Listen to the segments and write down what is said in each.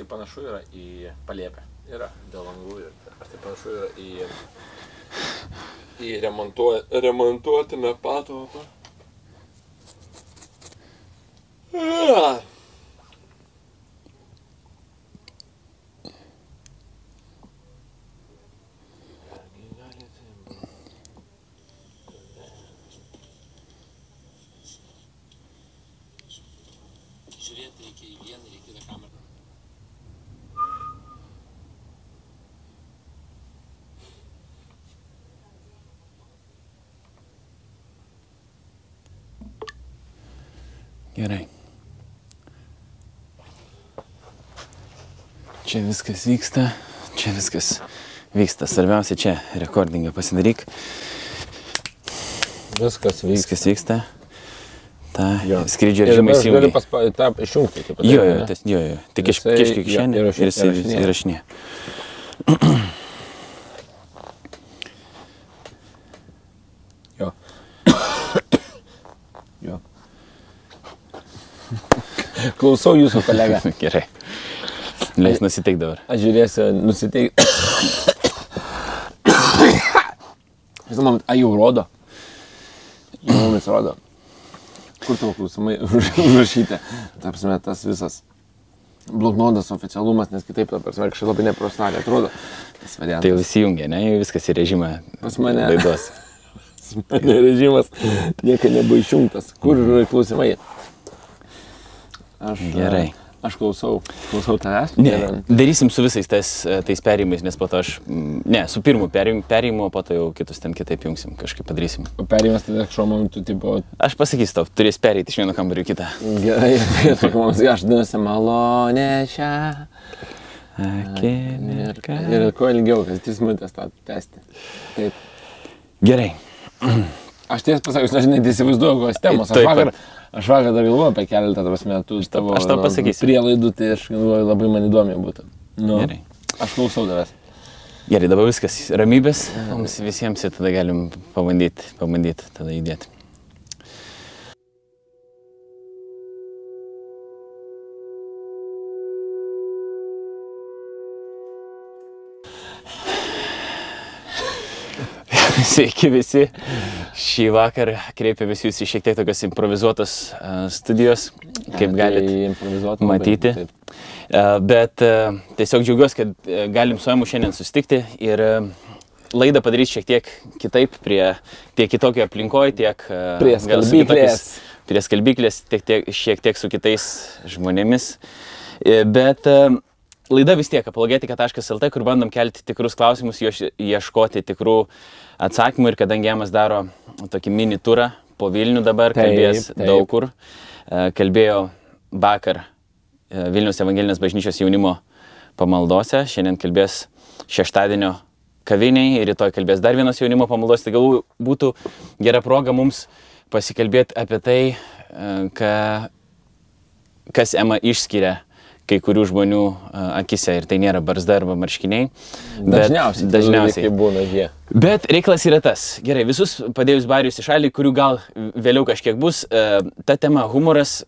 tai panašu yra į paliepę. Yra dėl langų ar tai panašu yra į, į remontuo, remontuotiną patalpą. Ah. Žiūrėti reikia į vieną, reikia į kitą kamerą. Gerai. Čia viskas vyksta, čia viskas vyksta. Svarbiausia čia rekordingą pasidaryk. Viskas vyksta. Viskas vyksta. Ta Jo. skrydžio režimą aš galiu įsijungi. paspa, tą išjungti. Taip, pat, Jo, jo, tas, jo, jo. Tik kiškiai jo, kišenį ir įrašinėja. įrašinė. Jo. jo. Klausau jūsų kolega. Gerai. Leis nusiteik dabar. Aš žiūrėsiu, nusiteik. Žinoma, a jau rodo. Jau mums rodo. Kur tavo klausimai už- užrašyti? Tarpsime, tas visas bloknotas oficialumas, nes kitaip, ta prasme, kažkaip labai neprofesionaliai atrodo. Tas variantas. Tai jau visi jungia, ne? Jau viskas į režimą. Pas mane. Laidos. mane režimas niekada nebuvo išjungtas. Kur yra klausimai? Aš, Gerai. Aš klausau, klausau tavęs. Ne, darysim su visais tais, e, tais perėjimais, nes po to aš, ne, su pirmu perėjimu, po to jau kitus ten kitaip jungsim, kažkaip padarysim. O perėjimas tada kažkuo momentu, tipo, Aš pasakysiu tau, turės pereiti iš vieno kambario į kitą. gerai, tokia mums, aš dainuosiu malonę šią. Akimirka. Ir kuo ilgiau, kas 3 minutės tą tęsti. Taip. Gerai. Aš tiesą pasakius, aš net įsivaizduoju, kokios temos. Aš vakar. Aš vakar dar galvoju apie keletą tavas metų tavo aš tau pasakysiu. prielaidų, tai aš galvoju, labai man įdomi būtų. Nu, Gerai. Aš klausau tavęs. Gerai, dabar viskas ramybės, mums visiems ir tada galim pabandyti, pabandyti tada įdėti. Sveiki visi. Šį vakarą kreipiamės jūs į šiek tiek tokios improvizuotos uh, studijos, kaip galite Tai matyti. taip. E, Bet e, tiesiog džiaugiuosi, kad e, galim su Emu šiandien susitikti ir e, laidą padaryti šiek tiek kitaip, prie tiek kitokio aplinkoje, tiek e, Prie skalbyklės. kitokiais- Prie skalbyklės, tiek, tiek, šiek tiek su kitais žmonėmis. E, Bet e, laida vis tiek apologetika.lt, kur bandom kelti tikrus klausimus, ieš- ieškoti tikrų atsakymų ir kadangi Emas daro tokį mini turą po Vilnių dabar, Taip, kalbės taip. daug kur. E, Kalbėjo vakar e, Vilnius Evangelinės bažnyčios jaunimo pamaldose, šiandien kalbės šeštadienio kaviniai ir rytoj kalbės dar vienas jaunimo pamaldos. Tai galbūt būtų gera proga mums pasikalbėti apie tai, e, ką, kas Ema išskiria kai kurių žmonių akise ir tai nėra barzda arba marškiniai. Dažniausiai. dažniausiai. būna jie. Bet reikalas yra tas. Gerai, visus padėjus barius į šalį, kurių gal vėliau kažkiek bus, ta tema humoras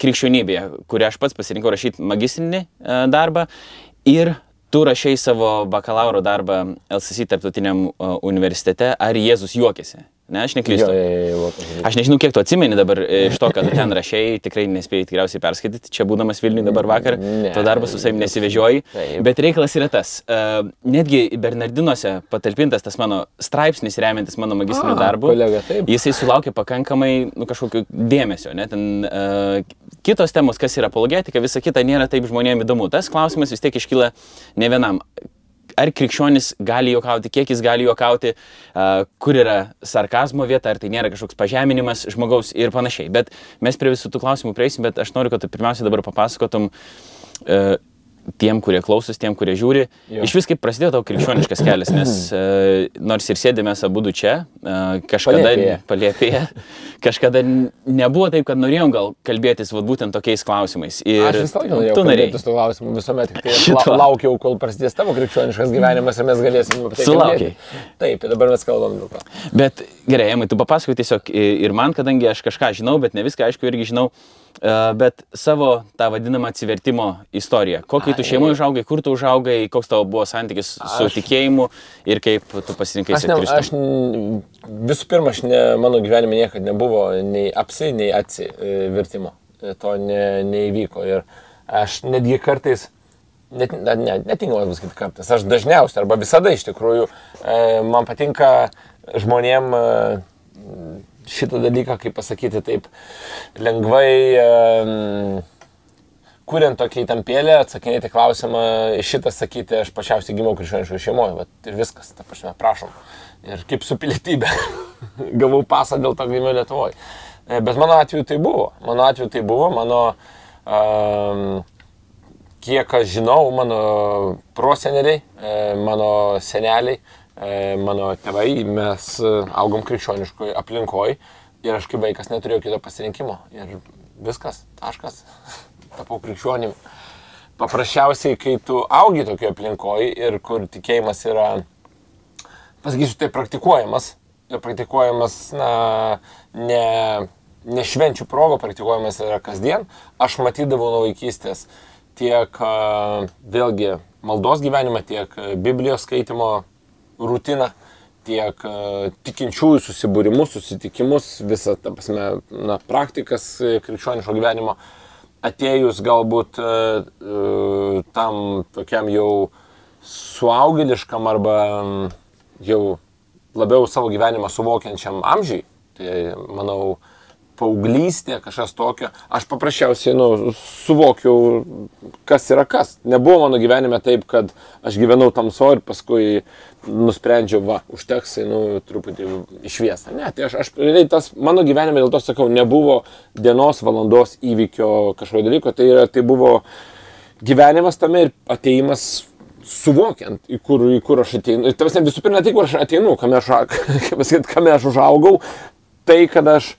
krikščionybėje, kurią aš pats pasirinkau rašyti magistrinį darbą ir tu rašiai savo bakalauro darbą LCC tarptautiniam universitete, ar Jėzus juokėsi. Ne, aš neklystu. Jo, jo, jo, jo. Aš nežinau, kiek tu atsimeni dabar e, iš to, kad ten rašiai, tikrai nespėjai tikriausiai perskaityti, čia būdamas Vilniui dabar vakar, Ne. to darbą su savimi nesivežioji. Bet reikalas yra tas, uh, netgi Bernardinuose patalpintas tas mano straipsnis, remiantis mano magistriniu darbu, kolega, taip. jisai sulaukė pakankamai nu, kažkokio dėmesio. Ne? Ten, uh, kitos temos, kas yra apologetika, visa kita nėra taip žmonėms įdomu. Tas klausimas vis tiek iškyla ne vienam. Ar krikščionis gali juokauti, kiek jis gali juokauti, kur yra sarkazmo vieta, ar tai nėra kažkoks pažeminimas žmogaus ir panašiai. Bet mes prie visų tų klausimų prieisim, bet aš noriu, kad tu pirmiausia dabar papasakotum tiem, kurie klausos, tiem, kurie žiūri. Jo. Iš vis kaip prasidėjo tavo krikščioniškas kelias, nes uh, nors ir sėdėme abu du čia, uh, kažkada palėpėje, kažkada nebuvo taip, kad norėjom gal kalbėtis vat, būtent tokiais klausimais. Ir Aš visą laiką norėjau tu norėjai. kalbėtis tų klausimų visuomet, tik tai la, laukiau, kol prasidės tavo krikščioniškas gyvenimas ir mes galėsim apie tai kalbėti. Taip, dabar mes kalbam dėl to. Bet gerai, Emai, tu papasakok tiesiog ir man, kadangi aš kažką žinau, bet ne viską, aišku, irgi žinau. Bet savo tą vadinamą atsivertimo istoriją. Kokį tu šeimoje užaugai, kur tu užaugai, koks tavo buvo santykis su Aš- tikėjimu ir kaip tu pasirinkai ne, sekti aš visų pirma, aš ne, mano gyvenime niekada nebuvo nei apsi, nei atsi e. E, To ne, neįvyko. Ir aš netgi kartais, net, ne, ne, netinkamas bus sakyti kartais, aš dažniausiai arba visada iš tikrųjų e, man patinka žmonėm e, šitą dalyką, kaip pasakyti taip, lengvai kuriant tokią įtampėlę, atsakinėti klausimą, šitą sakyti, aš pačiausiai gimiau krikščioniškoje šeimoje, ir viskas, ta prasme, prašom. Ir kaip su pilietybė. Gavau pasą dėl to gimiau Lietuvoje. Bet mano atveju tai buvo. Mano atveju tai buvo, mano, um, kiek aš žinau, mano proseneliai, e, mano seneliai, mano tėvai, mes e, augom krikščioniškoje aplinkoje ir aš kaip vaikas neturėjau kito pasirinkimo. Ir viskas, taškas, tapau krikščionim. Paprasčiausiai, kai tu augi tokioje aplinkoje ir kur tikėjimas yra, pasakysiu, tai praktikuojamas, ir praktikuojamas, na, ne, ne švenčių progo, praktikuojamas yra kasdien, aš matydavau nuo vaikystės tiek a, vėlgi maldos gyvenimą, tiek Biblijos skaitimo rutiną, tiek a, tikinčiųjų susibūrimus, susitikimus, visą, ta prasme, na, praktikas a, krikščioniško gyvenimo. Atėjus galbūt a, tam tokiam jau suaugėliškam arba mm, jau labiau savo gyvenimą suvokiančiam amžiui, tai manau, paauglystė, kažkas tokio, aš paprasčiausiai nu, suvokiau, kas yra kas. Nebuvo mano gyvenime taip, kad aš gyvenau tamso ir paskui nusprendžiau, va, užteks, nu, truputį išviesą. Ne, tai aš, aš realiai tas mano gyvenime, dėl to sakau, nebuvo dienos, valandos įvykio kažkokio dalyko, tai, yra, tai buvo gyvenimas tame ir ateimas suvokiant, į kur, į kur aš ateinu. Ir tavas visų pirma, ne tai, kur aš ateinu, kame aš, kaip pasakyt, kame aš užaugau, tai, kad aš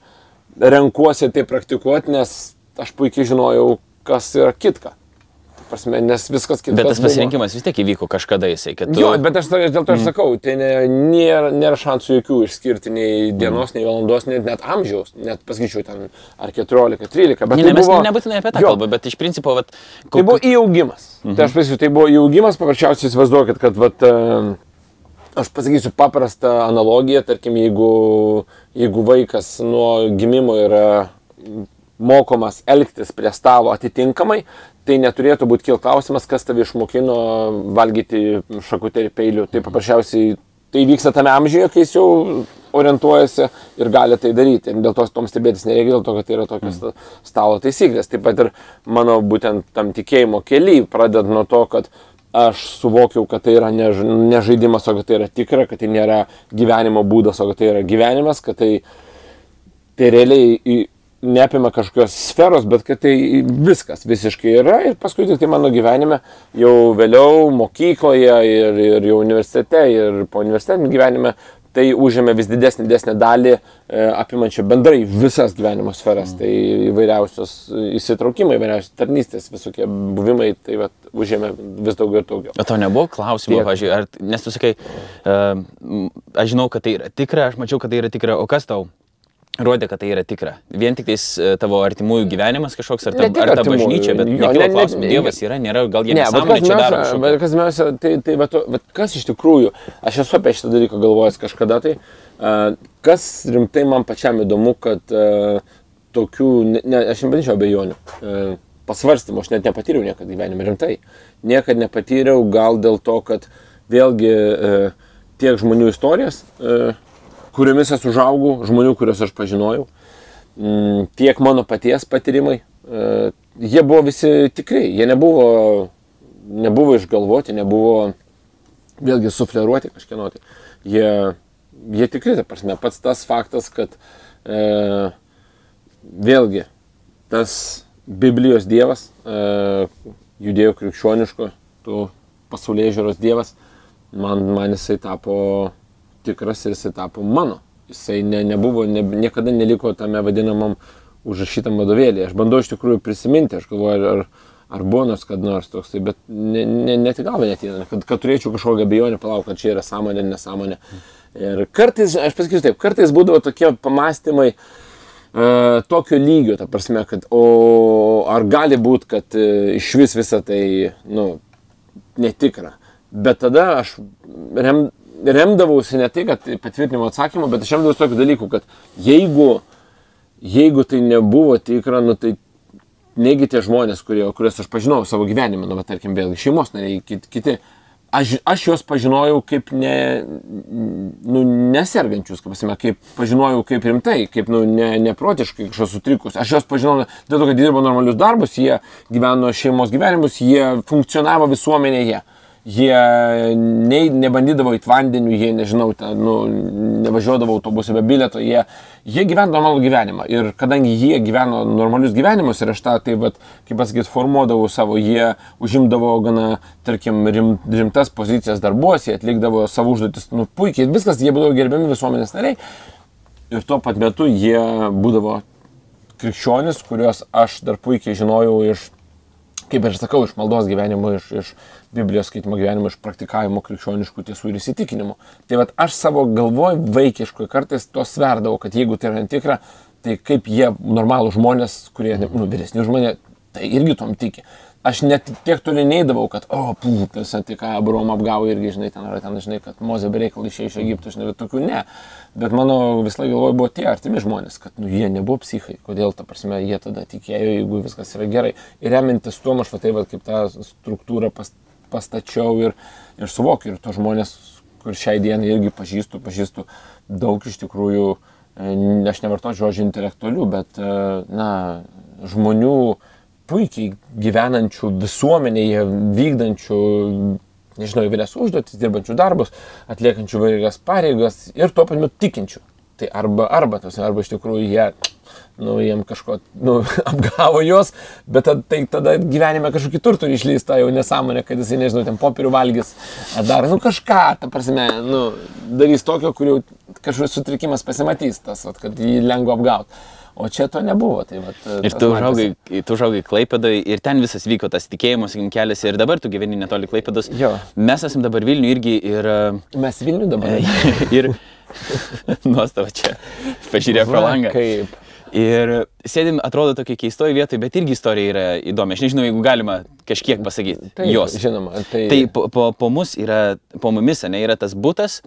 renkuosi tai praktikuoti, nes aš puikiai žinojau, kas yra kitka. Prasme, nes viskas kitas. Bet tas pasirinkimas vis tiek įvyko kažkada jisai, tu... Jo, bet aš dėl to ir sakau, tai ne, nėra, nėra šansų jokių išskirti nei dienos, nei valandos, net, net amžiaus, net pasakyčiau ten ar 14, 13. Bet Ne, tai mes buvo, nebūtinai apie tą Jo, kalbą, bet iš principo, vat, Tai buvo įaugimas. Mhm. Tai aš pasakysiu, tai buvo įaugimas, paprasčiausiai įsivaizduokit, kad vat, e, aš pasakysiu paprastą analogiją, tarkim, jeigu, jeigu vaikas nuo gimimo yra mokomas elgtis prie stalo atitinkamai, tai neturėtų būti kil klausimas, kas tave išmokino valgyti šakutę ir peilių. Tai paprasčiausiai tai vyksta tame amžiuje, kai jis jau orientuojasi ir gali tai daryti. Ir dėl to tom stebėtis nereikia, dėl to, kad tai yra tokios mm. stalo taisyklės. Taip pat ir mano būtent tam tikėjimo keliai, pradedant nuo to, kad aš suvokiau, kad tai yra ne, ne žaidimas, o kad tai yra tikra, kad tai nėra gyvenimo būdas, o kad tai yra gyvenimas, kad tai, tai realiai neapima kažkokios sferos, bet kad tai viskas visiškai yra. Ir paskui tik tai mano gyvenime jau vėliau mokykloje ir, ir jau universitete ir po universitetinį gyvenime tai užėmė vis didesnį, didesnį dalį e, apimančią bendrai visas gyvenimo sferas. Mm. Tai įvairiausios įsitraukimai, įvairiausios tarnystės, visokie buvimai, tai vat, užėmė vis daugiau ir daugiau. O tau nebuvo klausimų, Tiek. pažiūrėjau, ar, nes tu sakai, uh, aš žinau, kad tai yra tikra, aš mačiau, kad tai yra tikra, o kas tau rodė, kad tai yra tikra? Vien tik tais e, tavo artimųjų gyvenimas kažkoks, ar ta, ar ta bažnyčia, bet jo, ne- klausimų, ne- Dievas yra, nėra, gal jie nesąmonė čia daro. bet kas pirmiausia, tai, tai bet, bet kas iš tikrųjų, aš esu apie šitą dalyką galvojęs kažkada, tai uh, kas rimtai man pačiam įdomu, kad uh, tokių, ne, ne, aš nebandžiau abejonių, uh, pasvarstymų aš net nepatyriau niekada gyvenime rimtai. Niekada nepatyriau, gal dėl to, kad vėlgi uh, tiek žmonių istorijos, uh, kuriomis aš užaugau, žmonių, kuriuos aš pažinojau, mm, tiek mano paties patyrimai, e, jie buvo visi tikrai, jie nebuvo, nebuvo išgalvoti, nebuvo vėlgi sufleruoti kažkieno. Tai. Jie, jie tikrai, ta prasme, pats tas faktas, kad e, vėlgi tas Biblijos dievas, e, judėjo krikščioniško, tų pasaulyje žiūros dievas, man, man jisai tapo tikras ir jisai tapo mano. Jisai ne, nebuvo, ne, niekada neliko tame vadinamam užrašytam vadovėlį. Aš bandau iš tikrųjų prisiminti, aš galvoju, ar, ar, ar buvo nors kad nors toks, tai, bet ne, ne, net į galvą netina, kad, kad turėčiau kažkokią abejonę, palauk, kad čia yra sąmonė, nesąmonė. Ir kartais, aš pasakysiu taip, kartais būdavo tokie pamastymai, e, tokio lygio, ta prasme, kad, o ar gali būti, kad e, iš vis visą tai, nu, netikra. Bet tada aš rem, remdavausi ne tai, kad patvirtinimo atsakymu, bet aš remdavausi tokių dalykų, kad jeigu, jeigu tai nebuvo tikra, nu tai negi tie žmonės, kurie, kuriuos aš pažinojau savo gyvenime, nu, bet tarkim, vėlgi šeimos nariai, kiti, kiti aš, aš juos pažinojau kaip ne, nu, nesergančius, kaip, pasime, kaip pažinojau kaip rimtai, kaip nu, ne, neprotiškai kažkas sutrikus. Aš juos pažinojau dėl to, kad dirbo normalius darbus, jie gyveno šeimos gyvenimus, jie funkcionavo visuomenėje jie nei, nebandydavo į vandenių, jie, nežinau, ten, nu, nevažiuodavo autobusu be bilieto, jie, jie gyveno normalų gyvenimą. Ir kadangi jie gyveno normalius gyvenimus ir aš tą, tai, vat, kaip pasakyti, formuodavau savo, jie užimdavo gana, tarkim, rim, rimtas pozicijas darbuose, jie atlikdavo savo užduotis, nu, puikiai, viskas, jie būdavo gerbiami visuomenės nariai. Ir tuo pat metu jie būdavo krikščionis, kuriuos aš dar puikiai žinojau iš kaip ir sakau, iš maldos gyvenimo, iš, iš Biblijos skaitimo gyvenimo, iš praktikavimo krikščioniškų tiesų ir įsitikinimų. Tai vad aš savo galvoj vaikiškui kartais to sverdavau, kad jeigu tai yra netikra, tai kaip jie normalų žmonės, kurie, nu, vyresni žmonės, tai irgi tom tiki aš net tiek toli neįdavau, kad, o, pūtas, tai ką Abraom apgavo irgi, žinai, ten yra, ten, žinai, kad Mozė bereikalai išėjo iš Egipto, žinai, tokių ne. Bet mano visą laiką galvoju buvo tie artimi žmonės, kad, nu, jie nebuvo psichai, kodėl, ta prasme, jie tada tikėjo, jeigu viskas yra gerai. Ir remintis tuo, aš va taip, va, kaip tą struktūrą pas, pastačiau ir, ir suvokiu, ir to žmonės, kur šiai dienai irgi pažįstu, pažįstu daug iš tikrųjų, e, aš nevartoju žodžių intelektualių, bet, e, na, žmonių, puikiai gyvenančių visuomenėje, vykdančių, nežinau, įvairias užduotis, dirbančių darbus, atliekančių įvairias pareigas ir tuo pat metu tikinčių. Tai arba, arba, tos, arba iš tikrųjų jie, nu, jiem kažko, nu, apgavo juos, bet tad, tai tada gyvenime kažkokį turtą turi išlysta jau nesąmonė, kad jisai, nežinau, ten popierių valgys, ar dar, nu, kažką, ta prasme, nu, darys tokio, kur jau kažkoks sutrikimas pasimatys, tas, vat, kad jį lengva apgauti. O čia to nebuvo. Tai vat, ir tu užaugai, tu užaugai Klaipėdai ir ten visas vyko tas tikėjimas, kelias ir dabar tu gyveni netoli Klaipėdos. Jo. Mes esame dabar Vilnių irgi ir... Mes Vilnių dabar. ir... Nuostava čia. Pažiūrėk pro langą. Kaip. Ir sėdim, atrodo tokia keistoji vietoje, bet irgi istorija yra įdomi. Aš nežinau, jeigu galima kažkiek pasakyti. Taip, jos. Žinoma. Tai, tai po, po, po mus yra, po mumis, ne, yra tas būtas,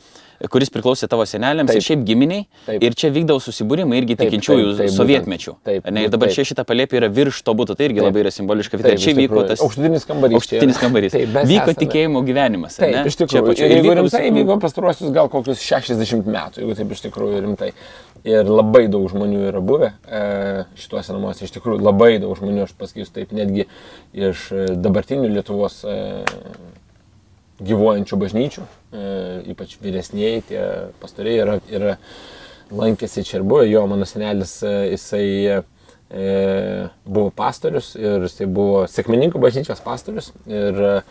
kuris priklausė tavo seneliams taip. ir šiaip giminiai. Taip. Ir čia vykdavo susibūrimai irgi tikinčiųjų taip, taip, sovietmečių. Taip, ne, ir dabar taip. čia šita palėpė yra virš to būtų, tai irgi taip. labai yra simboliška. Tai čia vyko tas... Aukštutinis kambarys. Aukštutinis kambarys. Taip, vyko esame. tikėjimo gyvenimas. Taip, ne? iš tikrųjų. Ir jeigu rimtai, vyko pastaruosius gal kokius 60 metų, jeigu taip iš tikrųjų rimtai. Ir labai daug žmonių yra buvę e, šituose namuose. Iš tikrųjų, labai daug žmonių, aš pasakysiu taip, netgi iš e, dabartinių Lietuvos e, gyvuojančių bažnyčių, ypač vyresnėji, tie pastoriai yra, yra lankėsi čia ir buvo. Jo, mano senelis, jisai e, buvo pastorius ir jisai buvo sėkmininkų bažnyčios pastorius. Ir, e,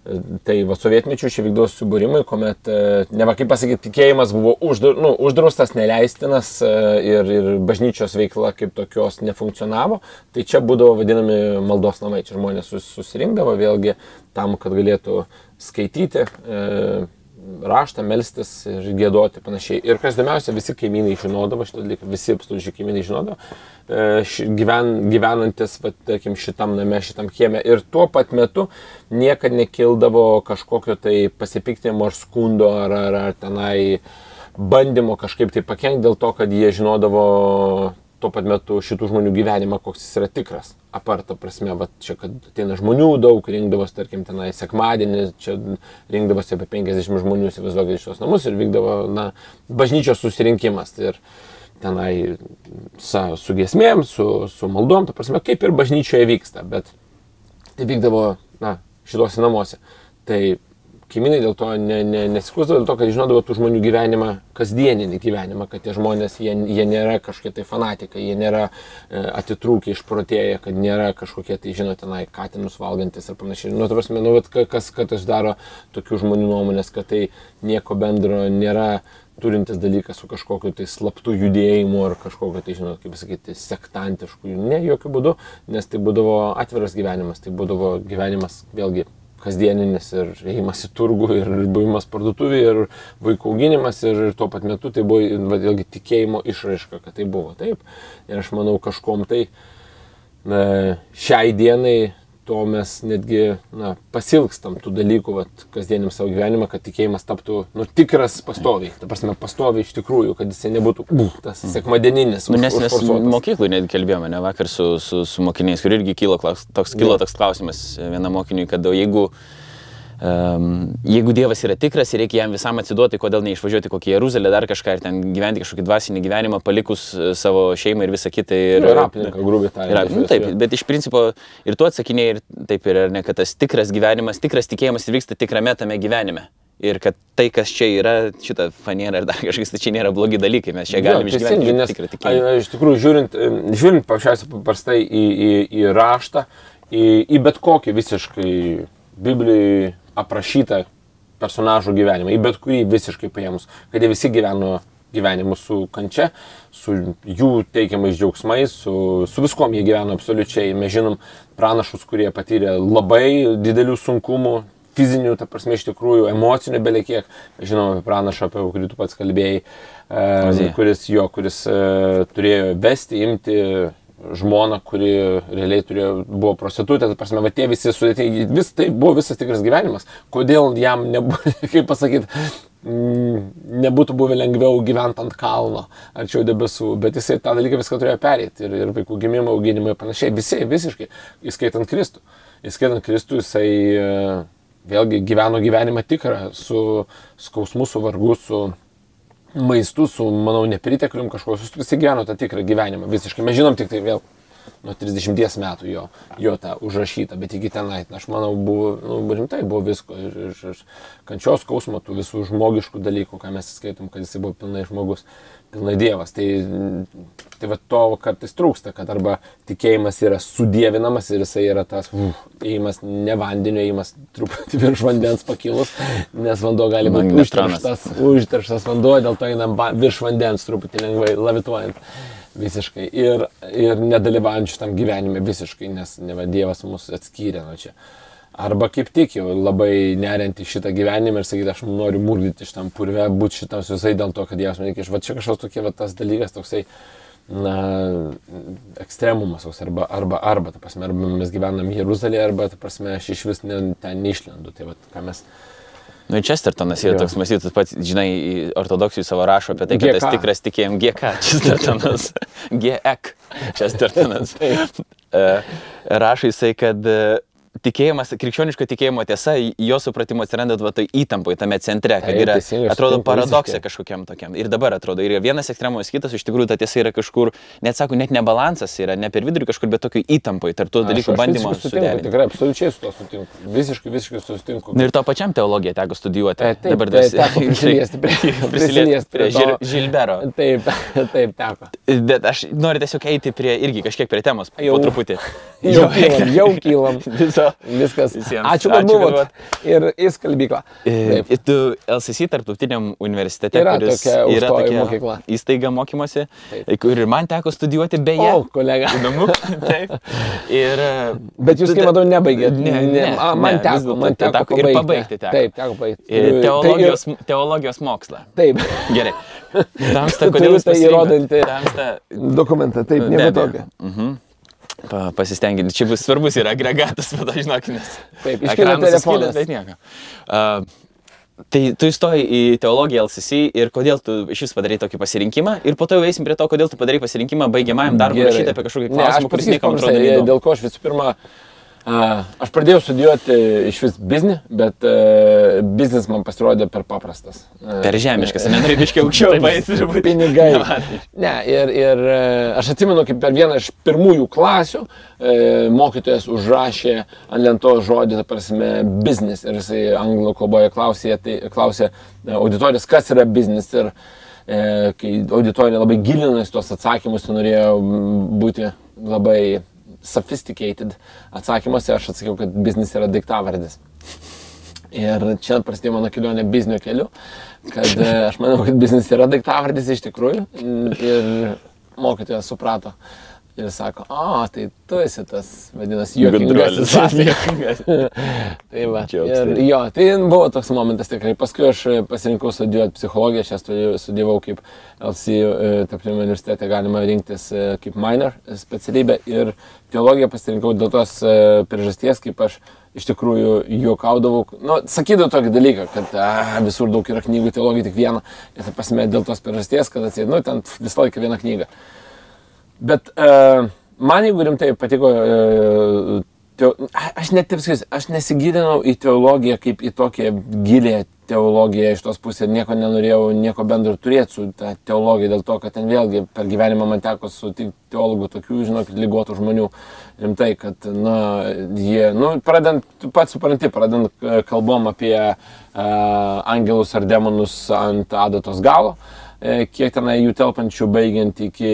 Tai va sovietmečių čia vykdavo subūrimai, kuomet, e, ne va kaip pasakyti, tikėjimas buvo uždur, nu, uždraustas, neleistinas e, ir, ir bažnyčios veikla kaip tokios nefunkcionavo. Tai čia būdavo vadinami maldos namai, čia žmonės susirinkdavo vėlgi tam, kad galėtų skaityti. E, raštą, melstis ir gėdoti panašiai. Ir kas įdomiausia, visi kaimynai žinodavo šitą dalyką, visi absoliučiai kaimynai žinodavo, e, gyven, gyvenantis, va, tarkim, šitam name, šitam kieme. Ir tuo pat metu niekada nekildavo kažkokio tai pasipiktinimo ar skundo ar, ar, ar tenai bandymo kažkaip tai pakengti dėl to, kad jie žinodavo tuo pat metu šitų žmonių gyvenimą, koks jis yra tikras. Aparta prasme, va, čia, kad ateina žmonių daug, rinkdavosi, tarkim, tenai sekmadienį, čia rinkdavosi apie 50 žmonių, įsivaizduokit, iš tos namus ir vykdavo, na, bažnyčios susirinkimas. Ir tenai sa, su gesmėm, su, su maldom, ta prasme, kaip ir bažnyčioje vyksta, bet tai vykdavo, na, šituose namuose. Tai kaimynai dėl to ne, ne, nesiskūsdavo, dėl to, kad žinodavo tų žmonių gyvenimą, kasdieninį gyvenimą, kad tie žmonės, jie, jie nėra kažkokie tai fanatikai, jie nėra e, atitrūkę, išprotėję, kad nėra kažkokie tai, žinote, tenai, katinus valgantis ir panašiai. Nu, tarsi, nu, kas, kas tas daro tokių žmonių nuomonės, kad tai nieko bendro nėra turintis dalykas su kažkokiu tai slaptu judėjimu ar kažkokiu tai, žinot, kaip sakyti, sektantišku. Ne, jokių būdų, nes tai būdavo atviras gyvenimas, tai būdavo gyvenimas vėlgi kasdieninis ir ėjimas į turgų, ir buvimas parduotuvėje, ir vaikų auginimas, ir, ir tuo pat metu tai buvo vėlgi tikėjimo išraiška, kad tai buvo taip. Ir aš manau, kažkom tai na, šiai dienai to mes netgi na, pasilgstam tų dalykų vat, kasdieniam savo gyvenimą, kad tikėjimas taptų nu, tikras pastoviai. Ta prasme, pastoviai iš tikrųjų, kad jisai nebūtų uh, tas sekmadieninis. Nu, nes mes mokyklų netgi kalbėjome, ne vakar su, su, su mokiniais, kur irgi kilo, toks, kilo toks klausimas vienam mokiniui, kad jeigu, um, jeigu Dievas yra tikras ir reikia jam visam atsiduoti, kodėl neišvažiuoti kokį Jeruzalę, dar kažką ir ten gyventi kažkokį dvasinį gyvenimą, palikus e, savo šeimą ir visą kitą. Ir, Ir aplinką, grubiai tariant. Ir, nu, taip, bet iš principo ir tu atsakinėjai ir taip ir, ne, kad tas tikras gyvenimas, tikras tikėjimas vyksta tikrame tame gyvenime. Ir kad tai, kas čia yra, šita fanėra ar dar kažkas, tai čia nėra blogi dalykai, mes čia galim Jo, išgyventi nes tikrą a- a- Iš tikrųjų, žiūrint, žiūrint paprasčiausiai paprastai į, į, į raštą, į, į bet kokį visiškai Biblijoje aprašytą personažų gyvenimą, į bet kurį visiškai paėmus, kad jie visi gyveno gyvenimus su kančia, su jų teikiamais džiaugsmais, su, su viskom jie gyveno absoliučiai. Mes žinom pranašus, kurie patyrė labai didelių sunkumų, fizinių, ta prasme, iš tikrųjų, emocinių belekiek. Mes žinom apie pranašą, apie kurį tu pats kalbėjai, Ozėją. kuris jo, kuris e, turėjo vesti, imti žmoną, kuri realiai turėjo, buvo prostitutė, ta prasme, va tie visi sudėtingi, vis tai buvo visas tikras gyvenimas. Kodėl jam nebuvo, kaip pasakyti, nebūtų buvę lengviau gyventi ant kalno, arčiau debesų, bet jisai tą dalyką viską turėjo perėti ir, ir vaikų gimimo, auginimo ir panašiai, visi, visiškai, įskaitant Kristų. Įskaitant Kristų, jisai e, vėlgi gyveno gyvenimą tikrą, su skausmu, su vargu, su maistu, su, manau, nepriteklium kažkokiu, jis gyveno tą tikrą gyvenimą visiškai. Mes žinom tik tai vėl nuo 30 metų jo, jo tą užrašytą, bet iki tenai, aš manau, buvo, nu, rimtai buvo visko ir, ir, ir kančios skausmo, tų visų žmogiškų dalykų, ką mes skaitom, kad jis buvo pilnai žmogus, pilnai dievas. Tai, tai va to kartais trūksta, kad arba tikėjimas yra sudėvinamas ir jisai yra tas, uf, ėjimas ne vandenio, ėjimas truputį virš vandens pakilus, nes vanduo gali būti Magnetonas. užterštas, užterštas vanduo, dėl to einam virš vandens truputį lengvai lavituojant. Visiškai. Ir, ir nedalyvaujant šitam gyvenime visiškai, nes ne va Dievas mus atskyrė nuo čia. Arba kaip tik jau labai neriant į šitą gyvenimą ir sakyti, aš noriu mūrdyti šitam purve, būti šitam visai dėl to, kad Dievas man reikia. Va čia kažkoks tokie, va, tas dalykas toksai, na, ekstremumas arba, arba, arba, ta prasme, arba mes gyvenam Jeruzalėje, arba, ta prasme, aš iš vis ne, ten neišlendu. Tai va, ką mes Nu, Chestertonas yra toks mąstytas, pats, žinai, ortodoksijų savo rašo apie tai, kad tas GK. tikras tikėjim GK, Chestertonas, GEK, Chestertonas. E, Rašo jisai, kad e, tikėjimas, krikščioniško tikėjimo tiesa, jo supratimo atsiranda va tai įtampoje tame centre, kad yra, aš atrodo, paradoksė kažkokiam tokiam. Ir dabar atrodo, ir vienas ekstremumas kitas, iš tikrųjų ta tiesa yra kažkur, net sako, net nebalansas yra, ne per vidurį kažkur, bet tokiu įtampoje, tarp tų dalykų bandymo visiškai sutinku. Tikrai, absoliučiai su to sutinku. Visiškai, visiškai sutinku. Na ir to pačiam teologiją teko studijuoti. E, taip, Dabar tas- prisiliesti prie- prisiliesti prie. Žil- Žilbero. Taip, taip, teko. Bet aš noriu tiesiog eiti prie irgi kažkiek prie temos, Jau. truputį. Jau kylam, jau kylam. Viso. Viskas. Visiems. Ačiū, kad Ačiū, kad buvot. Ir į skalbyklą. E, Taip. Ir tu LCC tarptautiniam universitete, Yra kuris tokia yra tokia mokykla. įstaiga mokymosi, Taip. kur ir man teko studijuoti beje. O, kolega. Įdomu. Taip. Ir, e, Bet jūs, kaip matau, nebaigėt. Ne, ne, a, man ne, teko, man te- teko teko ir pabaigti. pabaigti teko. Taip, teko pabaigti. ir Turiu- teologijos, teologijos mokslą. Tai ir, Gerai. Tamsta, kodėl jūs tai įrodantį Tamsta, dokumentą, taip, nieko tokio. Mhm. Pa, pasistenginti. Čia bus svarbus yra agregatas, bet aš žinok, nes. Taip, ekranas telefonas. Bet nieko. Uh, tai tu įstojai į teologiją LCC ir kodėl tu iš vis padarai tokį pasirinkimą ir po to jau eisim prie to, kodėl tu padarai pasirinkimą baigiamajam darbui rašyti apie kažkokį Ne, klausimą, aš kuris niekam atrodo. Dėl ko aš visų pirma, a, aš pradėjau studijuoti iš vis biznį, bet a, biznis man pasirodė per paprastas. Per žemiškas, nenorėjai biškiai aukščiau paėti. Pinigai. Ne, ir, ir e, aš atsimenu, kaip per vieną iš pirmųjų klasių e, mokytojas užrašė ant lentos žodį, ta prasme, biznis. Ir jisai anglų kalboje klausė, tai, klausė auditorijos, kas yra biznis. Ir kai auditorija labai gilinosi tuos atsakymus, tai norėjo būti labai sophisticated atsakymuose, aš atsakiau, kad biznis yra daiktavardis. Ir čia prasidėjo mano kelionė biznio keliu, kad e, aš manau, kad biznis yra daiktavardis iš tikrųjų. Ir mokytojas suprato Ir sako, o, tai tu esi tas, vadinasi, juokingasis. Tai va. Ir, jo, tai buvo toks momentas tikrai. Paskui aš e, pasirinkau studijuoti psichologiją, aš studijavau- kaip LC e, Tarptautinio universitete, galima rinktis e, kaip minor specialybę. Ir teologiją pasirinkau dėl tos priežasties, kaip aš iš tikrųjų juokaudavau. Nu, sakydavau tokį dalyką, kad a, visur daug yra knygų, teologija tik viena. Ir tai pasimė dėl tos priežasties, kad atsėdė, nu, ten visą laiką viena knyga. Bet uh, man jeigu rimtai patiko, uh, teo, aš net taip sakysiu, aš nesigilinau į teologiją kaip į tokią gilę teologiją iš tos pusės, nieko nenorėjau, nieko bendro turėti su ta teologija, dėl to, kad ten vėlgi per gyvenimą man teko sutikti teologų tokių, žinokit, lygotų žmonių, rimtai, kad, na, jie, nu, pradant, pats supranti, pradant e, kalbom apie uh, angelus ar demonus ant adatos galo, e, kiek tenai jų telpančių baigiant iki,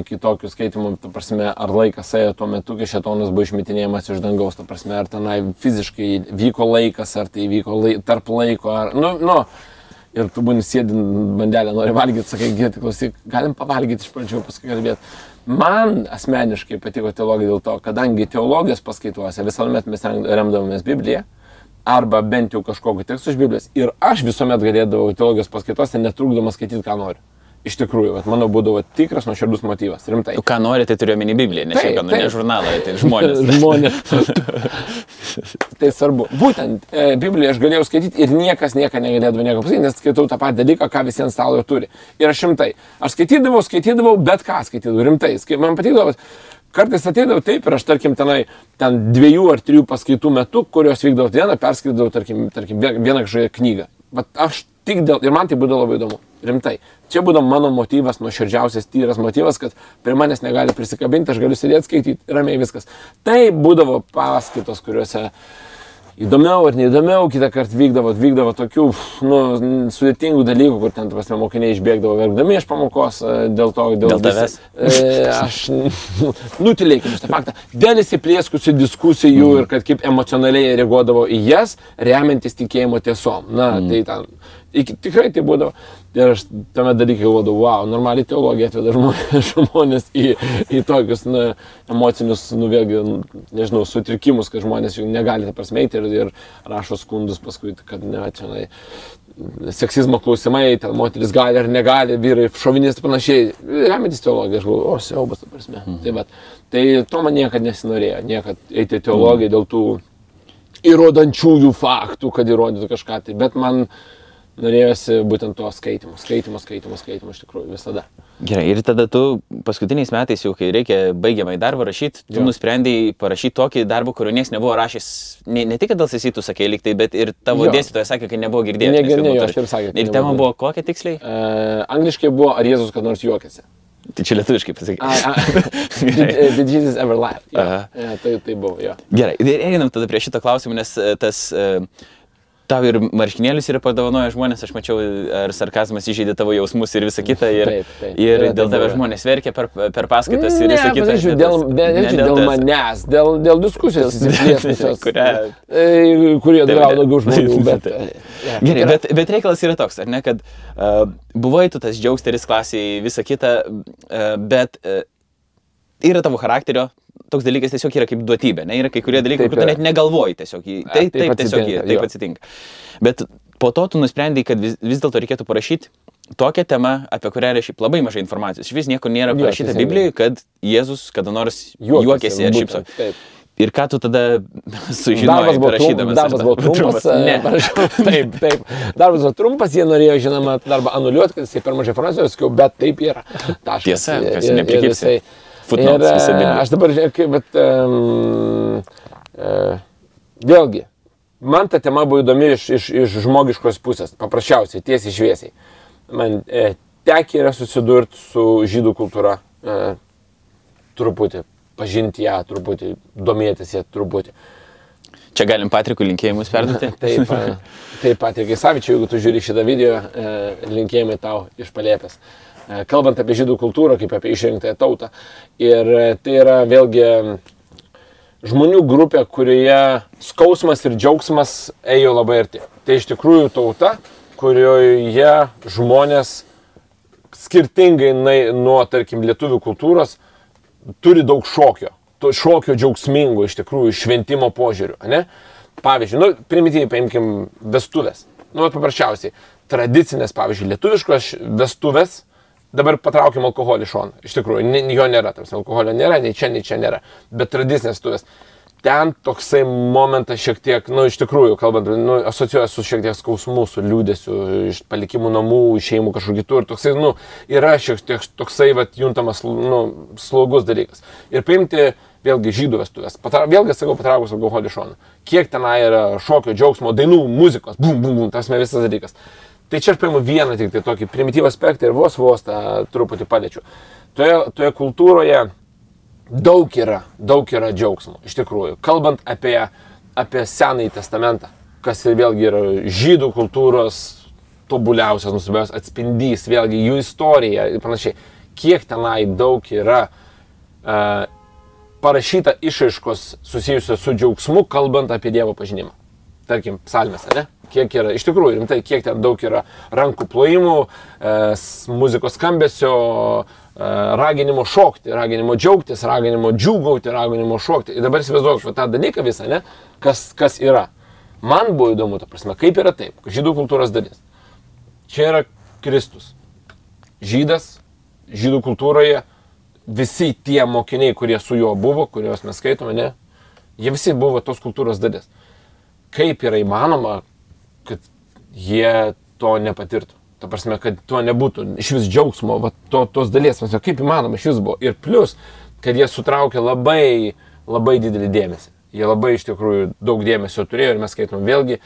iki tokių skaitimų, ta prasme, ar laikas ėjo tuo metu, kai šetonas buvo išmetinėjamas iš dangaus, ta prasme, ar tenai fiziškai vyko laikas, ar tai vyko lai, tarp laiko, ar, nu, nu, ir tu būni sėdint bandelę, nori valgyti, sakai, gėti, klausyk, galim pavalgyti iš pradžių, paskui kalbėti. Man asmeniškai patiko teologija dėl to, kadangi teologijos paskaituose visuomet mes remdavomės Bibliją, arba bent jau kažkokį tekstą iš Biblijos. Ir aš visuomet galėdavau teologijos paskaitose netrukdomas skaityti, ką noriu. Iš tikrųjų, vat, mano būdavo tikras nuoširdus motyvas, rimtai. Tu ką nori, tai turiu omeny Bibliją, ne šiaip, nu, ne žurnalą, tai žmonės. Žmonės. tai svarbu. Būtent e, Bibliją aš galėjau skaityti ir niekas nieko negalėdavo nieko pasakyti, nes skaitau tą patį dalyką, ką visi ant stalo turi. Ir aš rimtai. Aš skaitydavau, skaitydavau, bet ką skaitydavau, rimtai. Man patikdavo, kartais ateidavau taip ir aš, tarkim, tenai, ten dviejų ar trijų paskaitų metu, kurios vykdavo dieną, perskaitydavau, tarkim, tarkim vie- vieną kažkokią knygą. Bet aš tik dėl, ir man tai būdavo labai įdomu, rimtai. Čia būdavo mano motyvas, nuoširdžiausias, tyras motyvas, kad prie manęs negali prisikabinti, aš galiu sėdėti skaityti, ramiai viskas. Tai būdavo paskaitos, kuriuose įdomiau ar neįdomiau, kitą kartą vykdavo, vykdavo tokių nu, sudėtingų dalykų, kur ten, prasme, mokiniai išbėgdavo verkdami iš pamokos e, dėl to, dėl, Dėl tavęs? E, aš nutilėkime šitą faktą. Dėl įsiplieskusių diskusijų ir kad kaip emocionaliai reaguodavo į jas, remiantis tikėjimo tiesom. Na, mm. tai ten, iki, tikrai tai būdavo. Ir aš tame dalyke galvodavau, wow, normaliai teologija atveda žmonės, žmonės į, į tokius na, emocinius, nu vėlgi, nežinau, sutrikimus, kad žmonės jų negali tą prasmeiti ir, ir rašo skundus paskui, kad ne, čia, na, seksizmo klausimai, ten moteris gali ar negali, vyrai, šovinistai panašiai, remiantis teologija, aš galvoju, o siaubas, ta prasme. Mhm. Tai, vat, tai to man niekada nesinorėjo, niekada eiti į teologiją dėl tų įrodančiųjų faktų, kad įrodytų kažką tai, bet man norėjosi būtent to skaitimo, skaitimo, skaitimo, skaitimo iš tikrųjų visada. Gerai, ir tada tu paskutiniais metais, jau kai reikia baigiamai darbą rašyti, tu Jo. nusprendėjai parašyti tokį darbą, kurio niekas nebuvo rašęs, ne, ne tik, dėl sesitų sakė liktai, bet ir tavo dėstytojas sakė, kad nebuvo girdėjęs. Ne, nes jau ne, aš ir sakė, Ir tema buvo kokia tiksliai? Uh, angliškai buvo, ar Jėzus kad nors juokėsi. Tai čia lietuviškai pasakyk. Did, uh, did Jesus ever laugh? Aha. Ja, tai, tai buvo, jo. Gerai, ir einam tada prie šito klausimo, nes e, tas e, tau ir marškinėlius yra padovanoję žmonės, aš mačiau, ar sarkazmas įžeidė tavo jausmus ir visą kitą. Ir, Taip, taip. ir Yra dėl tave žmonės verkia per, per paskaitas ir ne, visą kitą. pasakyčiau, Ne dėl, dėl, ne dėl, dėl manęs, dėl, dėl diskusijos, e, kurie dalyvavo daugiau žmonių, bet... Ja, Gerai, bet, bet reikalas yra toks, ar ne, kad uh, buvai tu tas džiaugsteris klasiai, visa kita, uh, bet uh, yra tavo charakterio, toks dalykas tiesiog yra kaip duotybė, ne, yra kai kurie dalykai, Taip kur tu net negalvoji tiesiog, tai, taip taip, tiesiog atsitinka, yra, taip atsitinka. Bet po to tu nusprendai, kad vis, vis dėlto reikėtų parašyti tokią temą, apie kurią yra šiaip labai mažai informacijos. Iš vis niekur nėra parašyta. Biblijoje, kad Jėzus kada nors Juokiasi, juokėsi ar šypso. taip. Ir ką tu tada sužinojai, parašydamas? darbas buvo trumpas. Ne. e, parašiau, taip, taip. Darbas buvo trumpas, jie norėjo, žinoma, darbą anuliuoti, kad jisai per mažai informacijos, bet taip yra. Taškas. Tiesa, Ir- kas ir- ir neprikibsi. jisai- Ir, visą e, Bibliją. Aš dabar, kaip, bet um, uh, vėlgi, man ta tema buvo įdomi iš, iš, iš žmogiškos pusės, paprasčiausiai, tiesiai šviesiai. Man e, tekia yra susidurti su žydų kultūra, e, truputį, pažinti ją, truputį, domėtis ją truputį. Čia galim Patrikui linkėjimus perduoti. Taip, taip pat ir Savičiu, jeigu tu žiūri šitą video, e, linkėjimai tau iš palėpės. E, kalbant apie žydų kultūrą, kaip apie išrinktąją tautą. Ir e, tai yra vėlgi žmonių grupė, kurioje skausmas ir džiaugsmas ėjo labai arti. Tai iš tikrųjų tauta, kurioje žmonės skirtingai nuo, tarkim, lietuvių kultūros turi daug šokio, to šokio džiaugsmingo iš tikrųjų šventimo požiūrių, ne? Pavyzdžiui, nu, primityviai paimkim vestuvės. Nu, paprasčiausiai, tradicinės, pavyzdžiui, lietuviškos vestuvės, dabar patraukim alkoholį iš šono. Iš tikrųjų, jo nėra, tarsi alkoholio nėra, nei čia, nei čia nėra. Bet tradicinės vestuvės. Ten toksai momentas šiek tiek, nu, iš tikrųjų, kalbant, nu, asociuoja su šiek tiek skausmu, su liūdėsiu, iš palikimų namų, šeimų kažkur kitur. Toksai, nu, yra šiek tiek toksai, vat, juntamas, nu, slogus dalykas. Ir paimti vėlgi žydų vestuvės. Patra, vėlgi, sakau, patraukus alkoholį iš šono. Kiek ten yra šokio, džiaugsmo, dainų, muzikos, bum, bum, bum, tas mes visas dalykas. Tai čia aš paimu vieną tik tai tokį primityvą aspektą ir vos vos tą truputį paliečiu. Toje, toje kultūroje daug yra, daug yra džiaugsmo, iš tikrųjų. Kalbant apie, apie Senąjį testamentą, kas ir vėlgi yra žydų kultūros tobuliausias, nusibiausias atspindys, vėlgi jų istorija ir panašiai. Kiek tenai daug yra uh, parašyta išaiškos susijusios su džiaugsmu, kalbant apie Dievo pažinimą. Tarkim, psalmėse, ne? Kiek yra, iš tikrųjų, rimtai, kiek ten daug yra rankų plojimų, e, muzikos skambesio, e, raginimo šokti, raginimo džiaugtis, raginimo džiūgauti, raginimo šokti. Ir dabar įsivaizduoju va, tą dalyką visą, ne? Kas, kas yra. Man buvo įdomu, ta prasme, kaip yra taip, žydų kultūros dalis. Čia yra Kristus. Žydas, žydų kultūroje, visi tie mokiniai, kurie su juo buvo, kuriuos mes skaitome, ne, jie visi buvo tos kultūros dalis. Kaip yra įmanoma, kad jie to nepatirtų? Ta prasme, kad to nebūtų iš vis džiaugsmo, va, to, tos dalies, prasme, kaip įmanoma iš vis buvo. Ir plus, kad jie sutraukė labai, labai didelį dėmesį. Jie labai iš tikrųjų daug dėmesio turėjo ir mes skaitom vėlgi,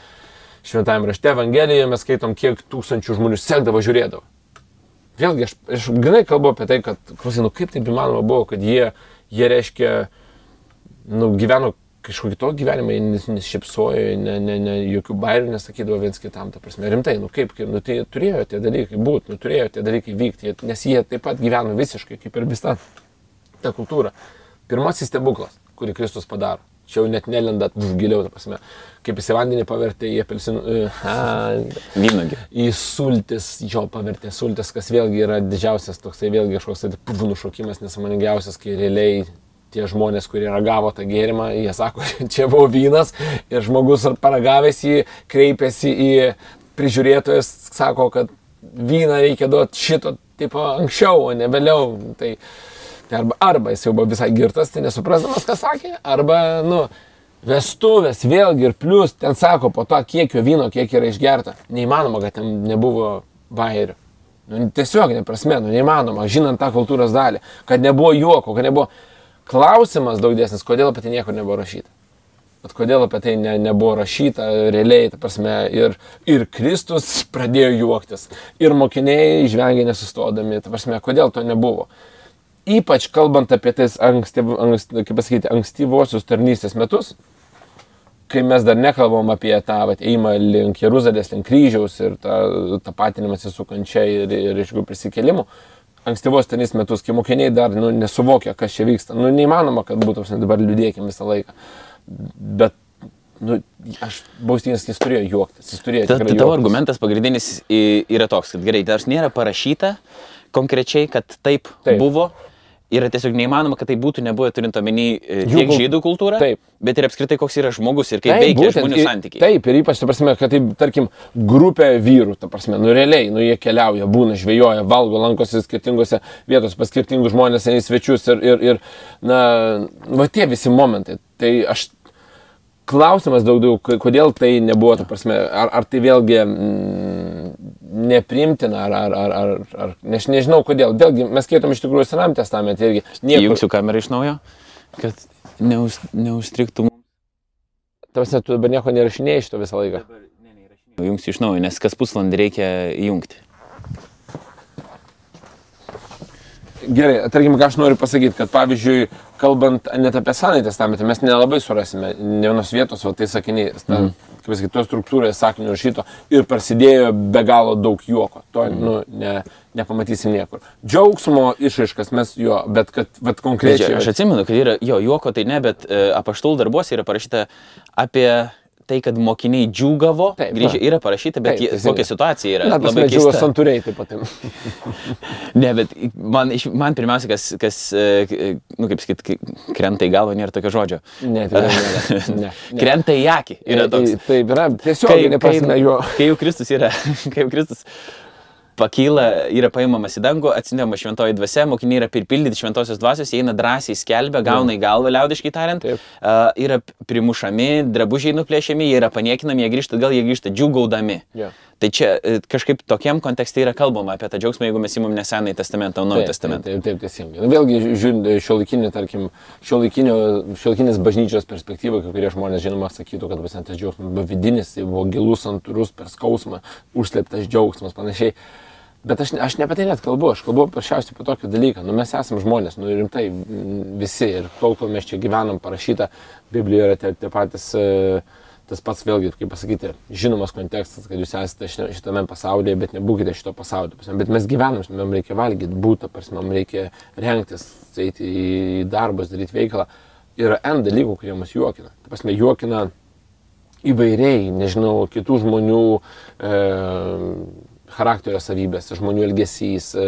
šventame rašte Evangelijoje mes skaitom, kiek tūkstančių žmonių sekdavo, žiūrėdavo. Vėlgi, aš, aš grinai kalbu apie tai, kad, klausai, nu kaip taip įmanoma buvo, kad jie, jie reiškia, nu, gyveno kažkokį tokį gyvenimą, jie nes- nesišypsojo, ne, ne, ne, jokių bairių nesakydavo viens kitam, ta prasme, rimtai, nu kaip, nu tai turėjo tie dalykai būti, nu turėjo tie dalykai vykti, nes jie taip pat gyveno visiškai kaip ir visa ta kultūra. Pirmasis stebuklas, kurį Kristus padaro. Čia jau net nelendat giliau, ta prasme, kaip jis į vandenį pavertė į apelsinų, Vynogi. į sultis, jo pavertė sultis, kas vėlgi yra didžiausias toksai vėlgi kažkoks tai puvų nušokimas nesąmoningiausias, kai realiai tie žmonės, kurie ragavo tą gėrimą, jie sako, čia buvo vynas ir žmogus ar paragavęs jį kreipėsi į prižiūrėtojas, sako, kad vyną reikia duoti šito tipo anksčiau, o ne vėliau. Tai, tai arba, arba jis jau buvo visai girtas, tai nesuprasdamas, ką sakė, arba, nu, Vestuvės vėlgi ir plus, ten sako, po to kiekio vyno, kiek yra išgerta. Neįmanoma, kad ten nebuvo bairių. Nu, tiesiog neprasme, nu, neįmanoma, žinant tą kultūros dalį, kad nebuvo juoko, kad nebuvo... Klausimas daug dėsnis, kodėl apie tai nieko nebuvo rašyta. Bet kodėl apie tai ne, nebuvo rašyta realiai, ta prasme, ir, ir Kristus pradėjo juoktis, ir mokiniai žvengiai nesustodami, ta prasme, kodėl to nebuvo. Ypač kalbant apie tais ankstyv, ankst, pasakyti, ankstyvosius tarnystės metus, kai mes dar nekalbam apie tą vat, eimą link Jeruzalės, link kryžiaus ir tą tapatinimąsi su kančia ir, ir iš jų prisikėlimu, ankstyvos tenys metus, kai mokiniai dar nu, nesuvokia, kas čia vyksta. Nu, neįmanoma, kad būtų, apsne, dabar liūdėkim visą laiką. Bet, nu, aš baustinės, jis turėjo juoktis, jis turėjo. Ta, tai tavo juoktis. argumentas pagrindinis yra toks, kad gerai, dar nėra parašyta konkrečiai, kad Taip. taip. buvo. Yra tiesiog neįmanoma, kad tai būtų nebuvę turint omeny e, Jų tiek kul- žydų kultūrą, Taip. bet ir apskritai koks yra žmogus ir kaip veikia būtent, žmonių santykiai. Taip, ir ypač, ta prasme, kad taip, tarkim, grupė vyrų, ta prasme, nu realiai, nu jie keliauja, būna, žvejoja, valgo, lankosi skirtingose vietose pas skirtingus žmonės, eina į svečius ir, ir, ir, na, va tie visi momentai. Tai aš klausimas daug daug, kodėl tai nebuvo, ta prasme, ar, ar tai vėlgi mm, neprimtina, ar, ar, ar, ar, ar nes nežinau kodėl. Vėlgi, mes skaitom iš tikrųjų Senam testamente irgi. Niekur, Įjungsiu kamerą iš naujo, kad neus, neužstriktų mums. ta prasme, tu dabar nieko nerašinėjai šito visą laiką. Įjungsiu iš naujo, nes kas pusvalandį reikia įjungti. Gerai, tarkim, ką aš noriu pasakyti, kad pavyzdžiui, kalbant net apie Senąjį testamentą, mes nelabai surasime ne vienos vietos, o tai sakiniai, mm. kaip pasakyti, tos struktūroje sakinių rašyto ir prasidėjo be galo daug juoko. To mm. nu, ne, nepamatysim niekur. Džiaugsmo išaiškas mes jo, bet kad Čia, konkrečiai... aš atsimenu, kad yra, jo, juoko tai ne, bet e, apaštalų darbuose yra parašyta apie tai, kad mokiniai džiūgavo, Taip, grįžę na. yra parašyta, bet Taip, jie- kokia situacija yra. Na, labai keista. santūriai taip pat. Ne, bet man, man pirmiausia, kas, kas e, nu, kaip sakyt, krenta į galvą, nėra tokio žodžio. Ne, tikrai nėra. Ne, ne. Krenta į akį. Yra toks. Taip, yra tiesiog, neprasme jo. kai jau Kristus yra, kai jau Kristus pakyla, yra paimamas į dangų, atsinema šventoji dvasia, mokiniai yra pripildyti šventosios dvasios, jie eina drąsiai skelbia, gauna į galvą, liaudiškai tariant, Taip. uh, yra primušami, drabužiai nuplėšiami, jie yra paniekinami, jie grįžta, gal jie grįžta džiugaudami. Jo. Tai čia e, kažkaip tokiam kontekste yra kalbama apie tą džiaugsmą, jeigu mes įmam nesenai testamentą, o naują testamentą. Taip, taip, teisingai. Na, vėlgi, žiūrint šiuolaikinį, tarkim, šiuolaikinės bažnyčios perspektyvą, kai kurie žmonės, žinoma, sakytų, kad pas tas džiaugsmas buvo vidinis, tai buvo gilus, santūrus, per skausmą, užslėptas džiaugsmas, panašiai. Bet aš, aš ne apie tai net kalbu, aš kalbu paprasčiausiai apie tokį dalyką. Nu, mes esame žmonės, nu rimtai visi ir tol, kol mes čia gyvenam, parašyta, Biblijoje yra tie, tie patys, e, tas pats vėlgi, kaip pasakyti, žinomas kontekstas, kad jūs esate ši- šitame pasaulyje, bet nebūkite šito pasaulio. Prasme, Bet mes gyvenam, mums reikia valgyti, būti, mums reikia rengtis, eiti į darbus, daryti veiklą. Yra N dalykų, kurie mus juokina. Ta prasme, juokina įvairiai, nežinau, kitų žmonių e, charakterio savybės, žmonių elgesys, e,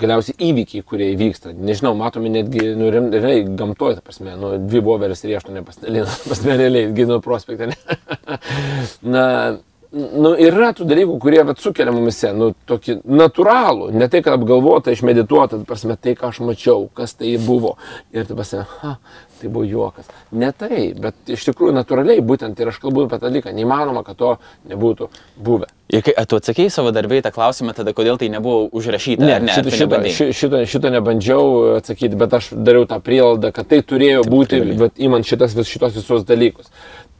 galiausiai įvykiai, kurie įvyksta. Nežinau, matome netgi, nu, realiai gamtoje, ta prasme, nu, dvi voveris ir aštuoni pasidalina, prasme, realiai, gino prospekte. Ne? Na, nu, yra tų dalykų, kurie vat, sukelia mumise, nu, tokį natūralų, ne tai, kad apgalvota, išmedituota, ta prasme, tai, ką aš mačiau, kas tai buvo. Ir prasme, ha, tai buvo juokas. Ne tai, bet iš tikrųjų natūraliai būtent ir aš kalbu apie tą dalyką, neįmanoma, kad to nebūtų buvę. Ir kai tu atsakėjai savo darbį tą klausimą, tada kodėl tai nebuvo užrašyta? Ne, ne, šito, šito, nebandei? ši- šito, šito nebandžiau atsakyti, bet aš dariau tą prielaidą, kad tai turėjo būti, privalėjai. bet įmant šitas, vis šitos visus dalykus.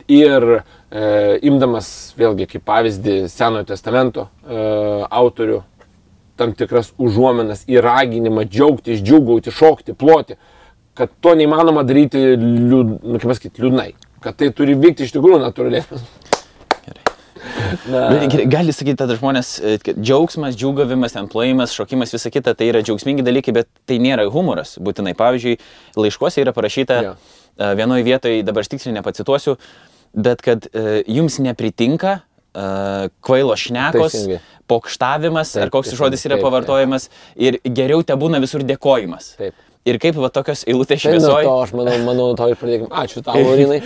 Ir e, imdamas vėlgi kaip pavyzdį Senojo testamento e, autorių tam tikras užuomenas į raginimą džiaugtis, džiugauti, šokti, ploti, kad to neįmanoma daryti liūd, nu, pasakyti, liūdnai, kad tai turi vykti iš tikrųjų natūraliai. Na, Gali sakyti žmonės, e, kad džiaugsmas, džiugavimas, ten plojimas, šokimas, visa kita, tai yra džiaugsmingi dalykai, bet tai nėra humoras. Būtinai, pavyzdžiui, laiškuose yra parašyta Jo. e, vienoje vietoje, dabar aš tiksliai nepacituosiu, bet kad e, jums nepritinka kvailo šnekos, Teisingai. pokštavimas, Taip, ar koks teisingai, žodis yra taip, taip. pavartojamas, ir geriau te būna visur dėkojimas. Taip. Ir kaip va tokios eilutės Tai šviesoje. to aš manau, manau to ir pradėkime. Ačiū tau, Laurinai.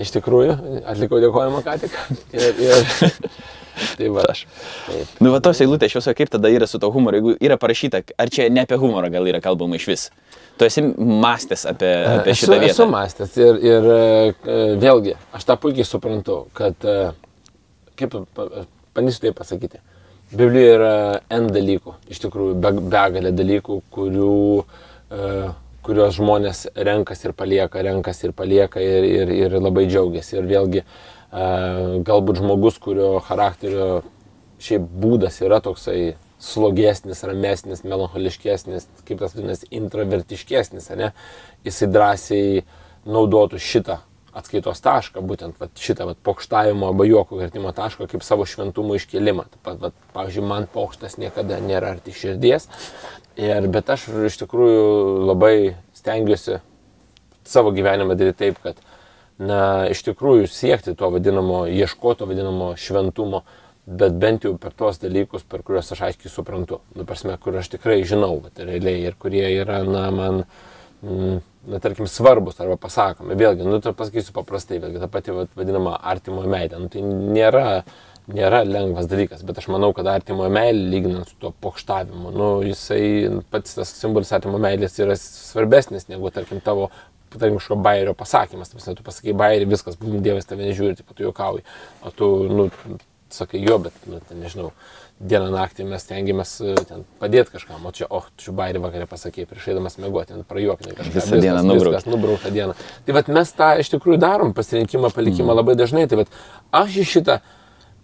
Iš tikrųjų, atlikau dėkojimą ką tik. Ir, ir, tai va. Aš. Taip. Nu, va tos eilutės šviesoje, kaip tada yra su to humoru, jeigu yra parašyta, ar čia ne apie humorą gal yra kalbama iš vis. Tu esi mąstęs apie, apie Esu, šitą vietą. esu mąstęs ir, ir e, vėlgi, aš tą puikiai suprantu, kad, e, kaip pa- bandysiu tai pasakyti, Biblijoje yra N dalykų, iš tikrųjų be, begalė dalykų, kurių, e, kuriuos žmonės renkas ir palieka, renkas ir palieka ir, ir, ir labai džiaugiasi. Ir vėlgi, e, galbūt žmogus, kurio charakterio šiaip būdas yra toksai slogesnis, ramesnis, melancholiškesnis, kaip tas vadinasi, introvertiškesnis, ne, jisai drąsiai naudotų šitą atskaitos tašką, būtent vat, šitą vat, pokštavimo arba juoko vertimo tašką kaip savo šventumo iškelimą. Taip pat, vat, pavyzdžiui, man pokštas niekada nėra arti širdies, ir, bet aš iš tikrųjų labai stengiuosi savo gyvenimą daryti taip, kad na, iš tikrųjų siekti to vadinamo, ieškoti to vadinamo šventumo, bet bent jau per tuos dalykus, per kuriuos aš aiškiai suprantu, nu, prasme, kur aš tikrai žinau, bet realiai ir kurie yra, na, man, mm, na, tarkim, svarbus arba pasakomi. Vėlgi, nu, tai pasakysiu paprastai, vėlgi, ta pati vadinama artimo meilė, nu, tai nėra, nėra lengvas dalykas, bet aš manau, kad artimo meilė, lyginant su tuo pokštavimu, nu, jisai pats tas simbolis artimo meilės yra svarbesnis negu, tarkim, tavo tarkim, kažkokio bairio pasakymas. Taip, tu pasakai bairį, viskas, bum, Dievas tave nežiūri, taip, tu juokauji. O tu, nu, sakai jo, bet, nu, ten, nežinau, dieną naktį mes tengiamės e, ten padėti kažkam, o čia, oh, tu bairį vakarė pasakė, prieš eidamas mėgoti, ten prajuokinai kažką. Visą dieną nubraukt. Viskas nubraukta diena. Tai vad mes tą iš tikrųjų darom, pasirinkimą, palikimą Mhm. labai dažnai. Tai vad aš į šitą,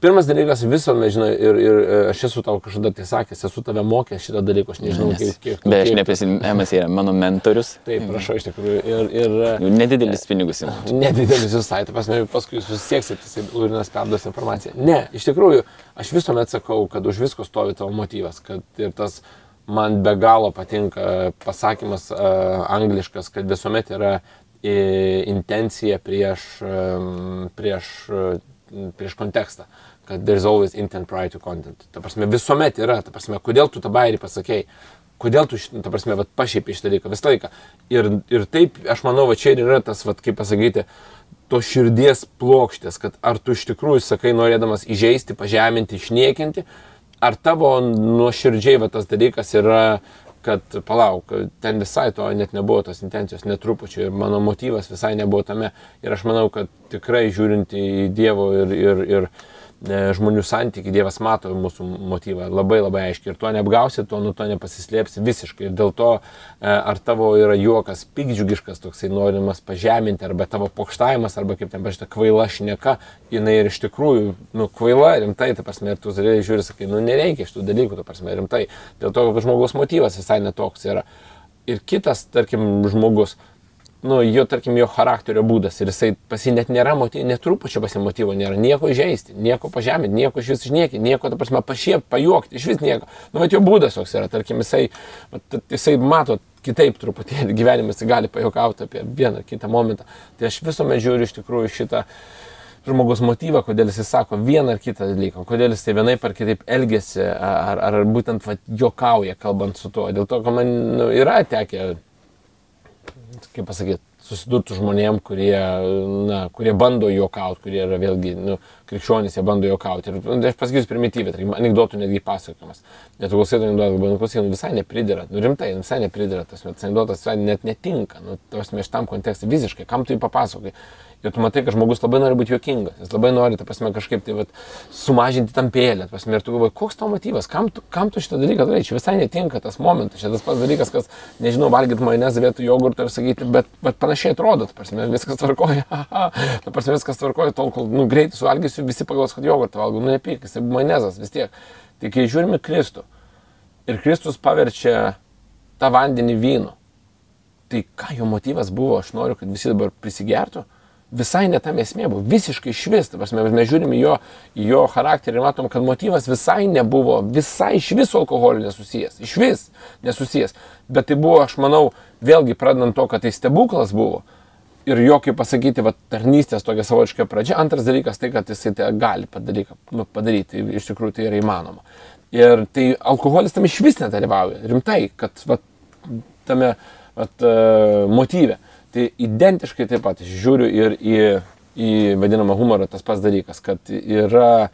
pirmas dalykas visuomet, žinai, ir, ir e, aš esu tau kažkada tai sakęs, esu tave mokęs šitą dalyką, aš nežinau, kiek, kiek tu. Bet aš kiek- neprisimenu, yra mano mentorius. Taip, prašau, iš tikrųjų. Ir, ir, e, Jau Nedidelis pinigus. imu. Nedidelis visai, tai pasme, paskui susisieksit, jisai Lurinas perduos informaciją. Ne, iš tikrųjų, aš visuomet sakau, kad už visko stovi tavo motyvas, kad ir tas man be galo patinka pasakymas uh, angliškas, kad visuomet yra i- intenciją prieš, em, prieš, e, prieš kontekstą. Kad there's always intent prior to content. Ta prasme, visuomet yra, ta prasme, kodėl tu tą bairį pasakėjai, kodėl tu, šit- ta prasme, vat, pašiepė šitą dalyką visą laiką. Ir, ir taip, aš manau, va čia ir yra tas, vat, kaip pasakyti, to širdies plokštės, kad ar tu iš tikrųjų sakai norėdamas įžeisti, pažeminti, išniekinti, ar tavo nuoširdžiai va tas dalykas yra, kad palauk, ten visai to net nebuvo tos intencijos, netrupučiu ir mano motyvas visai nebuvo tame. Ir aš manau, kad tikrai žiūrint į Dievo ir, ir, ir žmonių santykių, Dievas mato mūsų motyvą labai labai aiškiai ir to neapgausi, to nuo to nepasislėpsi visiškai. Ir dėl to, e, ar tavo yra juokas pikdžiugiškas, toksai norimas pažeminti, arba tavo pokštavimas, arba kaip ten pašta kvaila šneka, jinai ir iš tikrųjų, nu, kvaila, rimtai, ta prasme, ir tu realiai žiūri, sakai, nu, nereikia šitų dalykų, ta prasme, rimtai. Dėl to, kad žmogaus motyvas visai netoks yra. Ir kitas, tarkim, žmogus, nu, jo, tarkim, jo charakterio būdas ir jisai pasi net nėra motyvo, netrupučio pasimotyvo nėra, nieko žaisti, nieko pažeminti, nieko iš vis išniekti, nieko, ta prasme, pašiep, pajuokti, iš vis nieko. Nu, bet jo būdas toks yra, tarkim, jisai, vat, jisai mato kitaip truputėlį gyvenimas, gali pajokauti apie vieną ar kitą momentą. Tai aš visuomet žiūriu iš tikrųjų šitą žmogus motyvą, kodėl jis sako vieną ar kitą dalyką, kodėl jis tai vienaip ar kitaip elgesi, ar, ar būtent vat, jokauja kalbant su tuo. Dėl to, kad man nu, yra tekę kaip pasakyti, susidurtų žmonėm, kurie, na, kurie bando juokauti, kurie yra vėlgi, nu, krikščionys, jie bando juokauti. Ir nu, aš pasakysiu primityviai, tarkim, anegdotų netgi pasakojimas. Net klausytojai anegdotų, bet klausytojai, nu, visai nepridėra, nu, rimtai, nu, visai nepridėra, tas anegdotas visai net netinka, nu, tos mes tam kontekste visiškai, kam tu jį papasakai. Ir tu matai, kad žmogus labai nori būti juokingas, jis labai nori, ta prasme, kažkaip tai vat, sumažinti tampėlę, ta prasme, ir tu galvoji, koks tavo motyvas, kam tu, kam tu šitą dalyką darai, čia visai netinka tas momentas, čia tas pats dalykas, kas, nežinau, valgyti majonezą vietoj jogurto ir sakyti, bet, bet panašiai atrodo, ta prasme, viskas tvarkoja, ta prasme, viskas tvarkoja, tol, kol, nu, greitai suvalgysiu, visi pagalvos, kad jogurtą valgau, nu, nepyk, jis majonezas vis tiek. Tai kai žiūrime Kristų ir Kristus paverčia tą vandenį vynu, tai ką jo motyvas buvo, aš noriu, kad visi dabar prisigertų, visai ne tam esmė buvo, visiškai išvis, ta prasme, mes žiūrime jo, jo charakterį ir matom, kad motyvas visai nebuvo, visai iš viso alkoholiu nesusijęs, iš vis nesusijęs, bet tai buvo, aš manau, vėlgi pradant to, kad tai stebuklas buvo. Ir jo, kaip pasakyti, va, tarnystės tokia savotiška pradžia. Antras dalykas tai, kad jisai tai gali padaryti, nu, padaryti, iš tikrųjų tai yra įmanoma. Ir tai alkoholis tam iš vis nedalyvauja, rimtai, kad va, tame vat, uh, motyve. Tai identiškai taip pat žiūriu ir į, į vadinamą humorą tas pats dalykas, kad yra,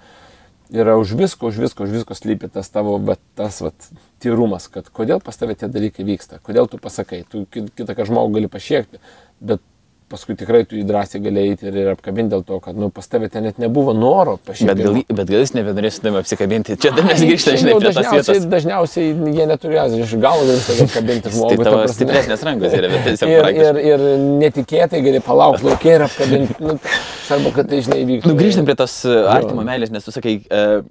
yra už visko, už visko, už visko slypi tas tavo, bet tas vat, tyrumas, kad kodėl pas tavę tie dalykai vyksta, kodėl tu pasakai, tu kitą ką žmogų gali pasiekti, bet paskui tikrai tu jį drąsiai gali eiti ir, ir apkabinti dėl to, kad nu, pas tavę ten net nebuvo noro pasiekti. Bet gal, bet gal jis nebenorės su tavimi apsikabinti. Čia dar mes grįžtame, žinai, prie dažniausiai, vietos. dažniausiai jie neturės iš galo gali tave apkabinti žmogų. Tai ta tavo prasme. stipresnės rankos yra, bet tiesiog Ir, ir, ir netikėtai gali palaukti laukia ir apkabinti. Nu, svarbu, kad tai žinai įvyktų. Nu, grįžtam prie tos uh, artimo meilės, nes tu sakai, uh,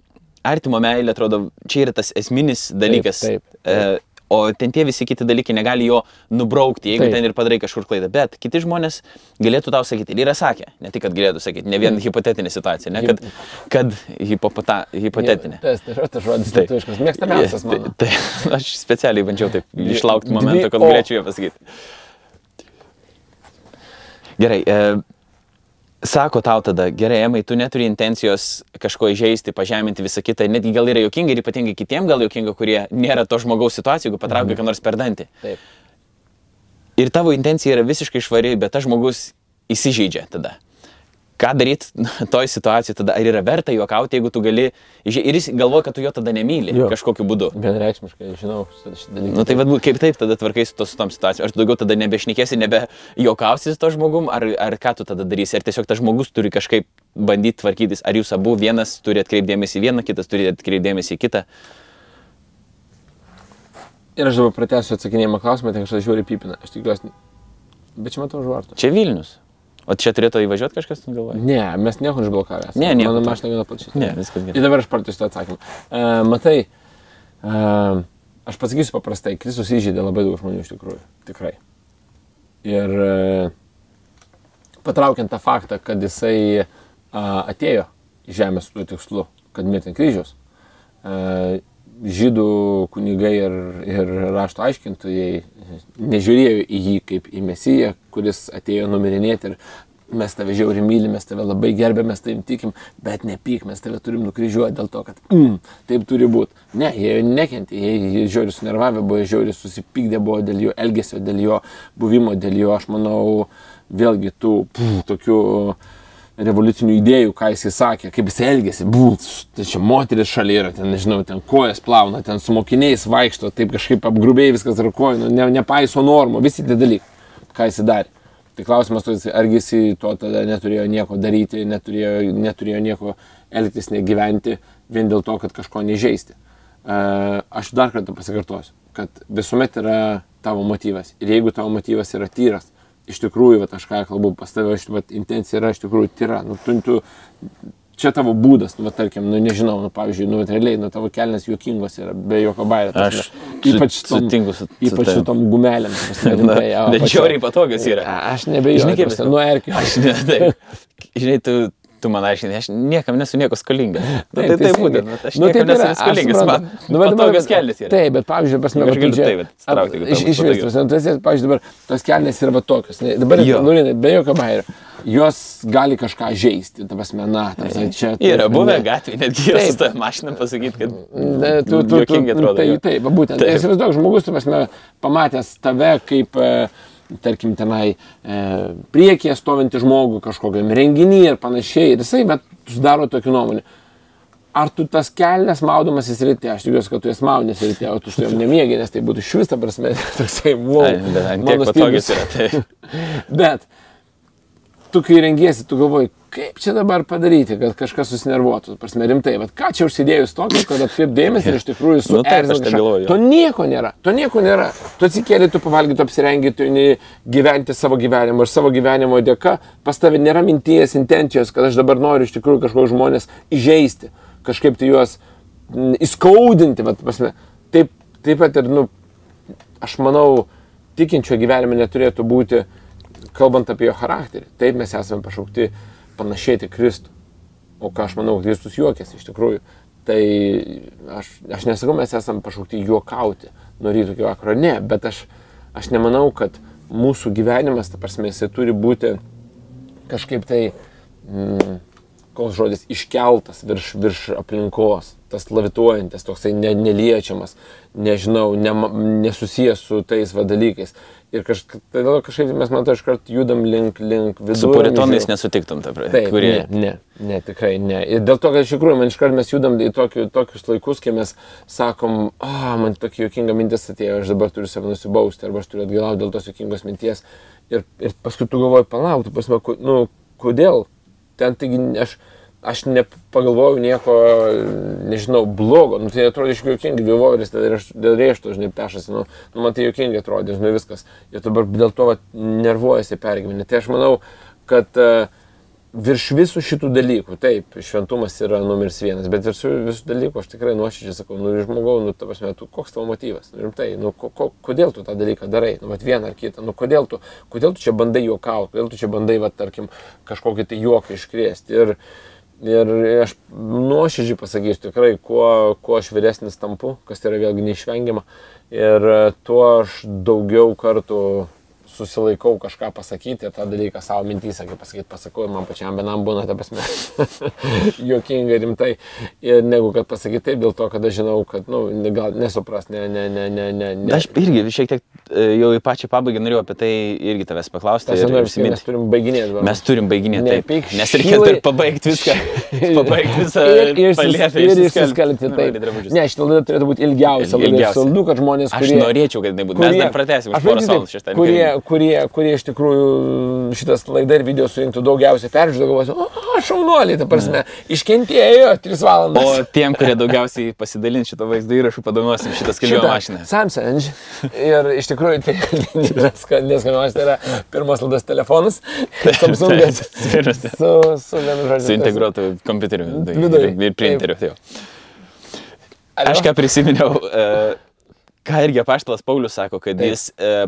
artimo meilė, atrodo, čia yra tas esminis dalykas. taip, taip. Uh, O ten tie visi kiti dalykai negali jo nubraukti, jeigu Taip. ten ir padarai kažkur klaidą. Bet kiti žmonės galėtų tau sakyti, ir yra sakę, ne tik, kad galėtų sakyti, ne vien hipotetinė situacija, ne kad, kad hipopota, hipotetinė. Tas, tai yra tas žodis Taip. lietuviškas. Mėgstamiausias Tai, tai, aš specialiai bandžiau taip išlaukti momento, kad galėčiau jo pasakyti. Gerai. E, sako tau tada, gerai, Emai, tu neturi intencijos kažko įžeisti, pažeminti visą kitą. Netgi gal yra jokinga ir ypatingai kitiem gal jokinga, kurie nėra to žmogaus situacijų, jeigu patraukia ką nors per dantį. Taip. Ir tavo intencija yra visiškai švari, bet tas žmogus įsižeidžia tada. Ką daryti toj situacijai tada? Ar yra verta juokauti, jeigu tu gali... Ir jis galvoja, kad tu jo tada nemyli Jo. kažkokiu būdu. Vienareikšmiškai, žinau, dalyką. Nu tai vad, kaip taip tada tvarkai su, to, su tom situacijom? Ar tu daugiau tada nebešnekėsi, nebe juokausi su to žmogum, ar, ar ką tu tada darysi? Ar tiesiog tas žmogus turi kažkaip bandyti tvarkytis? Ar jūs abu vienas turi atkreipdėmėsi į vieną, kitas turi atkreipdėmėsi į kitą? Ir aš dabar pratęsiu atsakinėjimą klausimą, tai kažkas žiūri pipina. Aš tikiuosi. Bet čia matau žvartą. Čia Vilnius. O čia turėtų įvažiuoti kažkas, tu galvoji? Ne, mes nieko išblokavę. Ne, nieko. Mano mašina gana plačiai. Ne, viskas gerai. Ir dabar aš tą atsakymą. Uh, matai, uh, aš pasakysiu paprastai, Kristus įžeidė labai daug žmonių iš tikrųjų. Tikrai. Ir uh, patraukiant tą faktą, kad jisai uh, atėjo į žemę su tuo tikslu, kad mirti ant kryžiaus, uh, žydų kunigai ir, ir rašto aiškintojai nežiūrėjo į jį kaip į mesiją, kuris atėjo numirinėti ir mes tave žiauri mylim, mes tave labai gerbėm, mes tavim tikim, bet nepyk, mes tave turim nukryžiuoti dėl to, kad mm, taip turi būti. Ne, jie nekentė, jie, jie žiauri sunervavę buvo, jie žiauri susipykdė buvo dėl jo elgesio, dėl jo buvimo, dėl jo, aš manau, vėlgi tų pff, tokių revoliucinių idėjų, ką jisai sakė, kaip jisai elgėsi, būt, tai čia moteris šalia yra, ten, nežinau, ten kojas plauna, ten su mokiniais vaikšto, taip kažkaip apgrubiai viskas rakoja, nu, ne, nepaiso normų, visi tie dalykai, ką jisai darė. Tai klausimas, argi jisai to tada neturėjo nieko daryti, neturėjo, neturėjo nieko elgtis, negyventi, vien dėl to, kad kažko nežeisti. Uh, aš dar kartą pasikartosiu, kad visuomet yra tavo motyvas. Ir jeigu tavo motyvas yra tyras, iš tikrųjų, va, aš ką kalbu pas tave, aš, va, intencija yra iš tikrųjų tyra. Nu, tu, tu, čia tavo būdas, nu, va, tarkim, nu, nežinau, nu, pavyzdžiui, nu, realiai, nu, tavo kelnes juokingos yra, be jokio bairė. Aš ypač su- tom, su- ypač su tom gumelėm. ta prasme, rimtai, jo, Bet žiauriai patogios yra. Aš nebejoju, Žinai, kaip ta prasme, nu, erkiu. Aš ne, taip. Žinai, tu, tu man aiškini, aš niekam nesu nieko skolingas. Nu, tai taip teisingai. būtent, bet aš Nu, niekam nesu skolingas. Man Nu, bet dabar- patogios kelnes yra. Taip, bet pavyzdžiui, pas mane galiu taip jeigu tau Iš, iš vis, tas, tas, pavyzdžiui, dabar tos kelnes yra va tokios. Ne, dabar, Jo. nu, Linai, be jokio bairio. Jos gali kažką žaisti, ta prasme, na, ta prasme, čia. Yra buvę gatvėje, netgi Taip. su ta mašina pasakyti, kad Ne, tu, tu, tu. Tai, taip, būtent. Taip. Tai įsivaizduok, žmogus, tu prasme, pamatęs tave kaip, e, tarkim, tenai e, priekyje stovinti žmogų kažkokiam renginį ir panašiai. Ir jisai, bet sudaro tokių nuomonių. Ar tu tas kelnes maudomas į rytį, aš tikiuosi, kad tu jas maudės į rytį, o tu su jom nemiegi, nes tai būtų iš vis, ta prasme, toksai, wow, Ai, mano stilius. yra. Tai. Bet tu kai rengiesi, tu galvoji, kaip čia dabar padaryti, kad kažkas susinervuotų, prasme rimtai, bet ką čia užsidėjus tokio, kad atkreipdėmės ir iš tikrųjų su Nu taip, aš galvoju. To nieko nėra, to nieko nėra. Tu atsikėlė, tu pavalgy, tu apsirengi, tu gyventi savo gyvenimą ir savo gyvenimo dėka pas tavę nėra minties, intencijos, kad aš dabar noriu iš tikrųjų kažkokius žmonės įžeisti, kažkaip tai juos mm, įskaudinti, bet prasme, taip, taip pat ir, nu, aš manau, tikinčio gyvenime neturėtų būti, kalbant apie jo charakterį. Taip mes esame pašaukti panašėti Kristų. O ką aš manau, Kristus juokėsi iš tikrųjų. Tai aš, aš nesakau, mes esame pašaukti juokauti nuo ryto iki vakaro. Ne, bet aš, aš nemanau, kad mūsų gyvenimas, ta prasme, jisai turi būti kažkaip tai, mm, koks žodis, iškeltas virš, virš aplinkos, tas lavituojantis, toksai ne, neliečiamas, nežinau, ne, nesusijęs su tais va dalykais. Ir kažkaip, todėl kažkaip mes, man to iškart judam link, link Su vidurio. puritonais nesutiktum, ta prasme. Taip, Kurie... ne, ne, ne, tikrai ne. Ir dėl to, kad iš tikrųjų, man iškart mes judam į tokiu, tokius laikus, kai mes sakom, a, man tokia juokinga mintis atėjo, aš dabar turiu save nusibausti, arba aš turiu atgalauti dėl tos juokingos minties. Ir, ir paskui tu galvoji, palauk, tu pasme, nu, kodėl? Ten taigi aš, aš nepagalvojau nieko, nežinau, blogo, nu tai atrodo iš juokingai, gyvoris dėl, rėšto, žinai, pešasi, nu, nu man tai juokingai atrodė, žinai, viskas. Ir dabar dėl to vat, nervuojasi pergyveni. Tai aš manau, kad uh, virš visų šitų dalykų, taip, šventumas yra numeris vienas, bet virš visų dalykų aš tikrai nuoširdžiai sakau, nu, žmogau, nu, ta prasme, tu, koks tavo motyvas, nu, rimtai, nu, ko, ko, kodėl tu tą dalyką darai, nu, vat vieną ar kitą, nu, kodėl tu, kodėl tu čia bandai juokauti, kodėl tu čia bandai, va, tarkim, kažkokį tai juoką iškrėsti. Ir, ir aš nuoširdžiai pasakysiu, tikrai, kuo, kuo aš vyresnis tampu, kas yra vėlgi neišvengiama, ir e, tuo aš daugiau kartų susilaikau kažką pasakyti ir tą dalyką savo mintys, kaip pasakyti, pasakau ir man pačiam vienam būna, ta prasme, juokingai rimtai, ir negu kad pasakyti taip, dėl to, kad aš žinau, kad, na, nu, gal nesupras, ne, ne, ne, ne, ne. ne. Aš irgi šiek tiek e, jau į pačią pabaigą norėjau apie tai irgi tavęs paklausti. Ir noriu, užsiminti. mes turim baiginėti. Mes turim baiginėti taip. Nepyk, Nes reikėtų ir pabaigti viską. pabaigti visą Ir, ir, paliepę ir išsiskalbti. Taip. Ne, šitą laidą turėtų būti ilgiausia. Ilgiausia. Saldu, kad žmonės, Aš kurie... norėčiau, kad tai būtų. Mes dar pratęsime už Aš porą valandų šeštą. Kurie, kurie, kurie iš tikrųjų šitas laida ir video surinktų daugiausiai peržiūrų, galvosiu, o, šaunuoliai, ta prasme, iškentėjo 3 valandas. O tiem, kurie daugiausiai pasidalins šito vaizdo įrašų, padovanosim šitą skalbimo mašiną. Samsung. Ir iš tikrųjų tai neskaniuosi, tai yra pirmas laidas telefonas. Samsungas. Taip, Su, su vienu žodžiu. Su integruotu kompiuteriu tai- Viduj. ir- printeriu. tai? Aš ką prisiminiau, e, ką irgi apaštalas Paulius sako, kad Taip. jis e,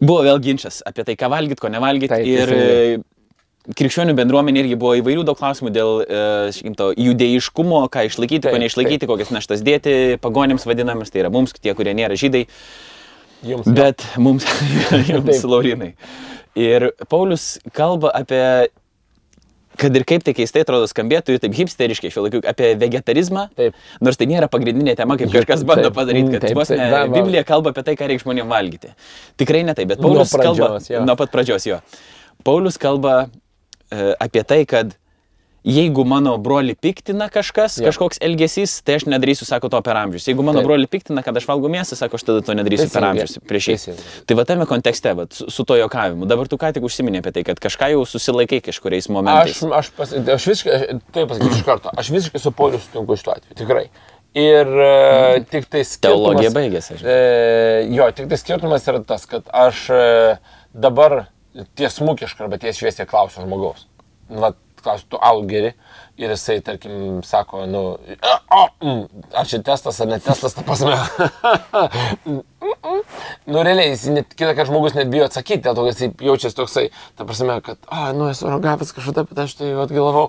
buvo vėl ginčas apie tai, ką valgyti, ko nevalgyti. Taip, Ir teisingai. e, krikščionių bendruomenė irgi buvo įvairių daug klausimų dėl e, sakykim, to judėjiškumo, ką išlaikyti, Taip, ko neišlaikyti, kokias naštas dėti pagonėms vadinamas, tai yra mums, tie, kurie nėra žydai, Jums. bet mums, jums Taip. laurinai. Ir Paulius kalba apie, kad ir kaip tai keistai atrodo skambėtų, taip hipsteriškai, šiuo laiku, apie vegetarizmą. Taip. Nors tai nėra pagrindinė tema, kaip kažkas bando Taip, padaryti, kad taip, taip, va, va. Biblija kalba apie tai, ką reikia žmonėms valgyti. Tikrai ne taip, bet Nuo Paulius kalba pradžios, jo. nuo pat pradžios jo. Paulius kalba e, apie tai, kad jeigu mano broli piktina kažkas, Jo. kažkoks elgesys, tai aš nedarysiu, sako, to per amžius. Jeigu mano Taip. broli piktina, kad aš valgau mėsą, sako, aš tada to nedarysiu per Teisingai, amžius prieš jį. Tai va tame kontekste, va, su, su to jokavimu. Dabar tu ką tik užsiminė apie tai, kad kažką jau susilaikai kažkuriais momentais. Aš, aš, pas, aš visiškai, taip pasakysiu iš karto, aš visiškai su Pauliu sutinku šituo atveju, tikrai. Ir e, tik tai skirtumas... Teologija baigėsi. E, jo, tik tai skirtumas yra tas, kad aš e, dabar tiesmukiškai arba tiesiai šviesiai klausiu žmogaus. Va, klausiu, tu alų geri ir jisai, tarkim, sako, nu, o, mm, ar čia testas ar ne testas, ta prasme. nu, realiai, jis net, kitą kartą žmogus net bijo atsakyti, dėl to, kad jis jaučiasi toksai, ta prasme, kad, a, nu, esu ragavęs kažkada, bet aš tai atgalavau.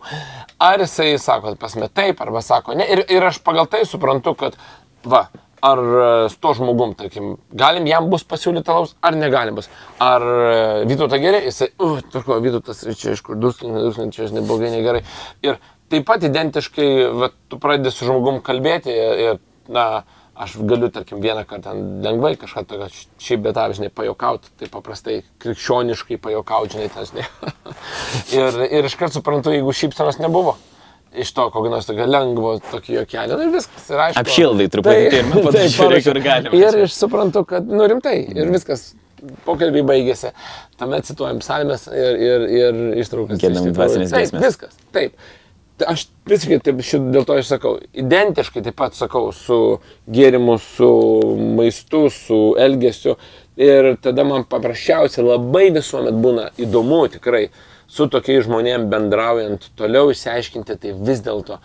Ar jisai sako, ta prasme, taip, arba sako, ne. Ir, ir aš pagal tai suprantu, kad, va, ar e, su to žmogum, tarkim, galim jam bus pasiūlyti alaus, ar negalim bus. Ar e, Vytauta gerai, jisai, uh, turko, Vytautas čia iš kur duslina, duslina, čia neblogai, negerai. Ir taip pat identiškai, va, tu pradedi su žmogum kalbėti ir, na, aš galiu, tarkim, vieną kartą lengvai kažką tokio, šiaip bet, žinai, pajokauti, tai paprastai krikščioniškai pajokauti, žinai, tas, žinai. ir, ir iškart suprantu, jeigu šypsenos nebuvo. Iš to, kokio nors tokio lengvo, tokio jokelio, nu ir viskas. Ir aišku, Apšildai truputį pirmą, po to taip, žiūrėk, parašė. kur galima. Ir aš suprantu, kad, nu rimtai, ir viskas. Pokalbiai baigėsi, tuomet cituojam psalmes ir, ir, ir ištraukas. Tikrųjų. dvasinės giesmės. viskas. Taip. Tai Aš visiškai taip, šit, dėl to aš sakau, identiškai taip pat sakau su gėrimu, su maistu, su elgesiu. Ir tada man paprasčiausiai labai visuomet būna įdomu tikrai su tokiais žmonėmis bendraujant, toliau išsiaiškinti, tai vis dėlto,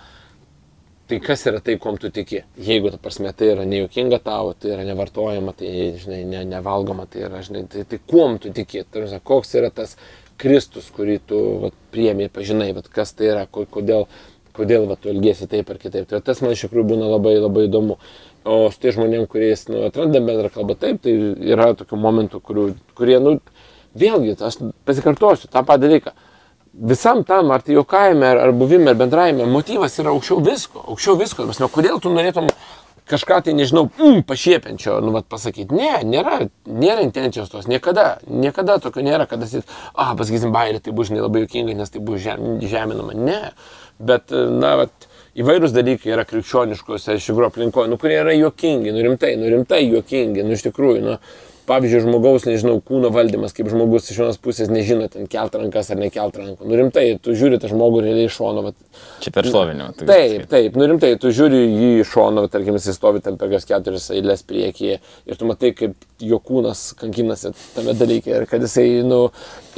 tai kas yra tai, kuom tu tiki. Jeigu, ta prasme, tai yra nejuokinga tau, tai yra nevartojama, tai, žinai, ne, nevalgoma, tai yra, žinai, tai, tai kuom tu tiki, yra, koks yra tas Kristus, kurį tu vat, priemi, pažinai, vat, kas tai yra, ko- kodėl, kodėl vat, tu elgesi taip ar kitaip. Tai tas man iš tikrųjų būna labai labai įdomu. O su tai žmonėm, kuriais nu, atrandam bendrą kalbą, taip, tai yra tokių momentų, kurių, kurie, nu, vėlgi, aš pasikartosiu tą patį dalyką. Visam tam, ar tai juokavime, ar, ar buvime, ar bendravime, motyvas yra aukščiau visko, aukščiau visko. Mes, nu, kodėl tu norėtum kažką tai, nežinau, mm, pašiepiančio, nu, vat, pasakyti. Ne, nėra, nėra intencijos tos, niekada, niekada tokio nėra, kad esi, ah, pasakysim, bairį, tai bus žinai labai juokinga, nes tai bus žem, žeminama. Ne, bet, na, vat, įvairūs dalykai yra krikščioniškose iš tikrųjų aplinkoje, nu, kurie yra juokingi, nu, rimtai, nu, rimtai juokingi, nu, iš tikrųjų, nu, pavyzdžiui, žmogaus, nežinau, kūno valdymas, kaip žmogus iš vienos pusės nežino, ten kelt rankas ar nekelt rankų. Nu, rimtai, tu žiūri tą žmogų realiai iš šono, vat, Čia per šlovinimą. Taip, sakai. taip, nu rimtai, tu žiūri jį iš šono, tarkim, jis stovi ten per kokias keturias eilės priekyje ir tu matai, kaip jo kūnas kankinasi tame dalyke ir kad jisai, nu,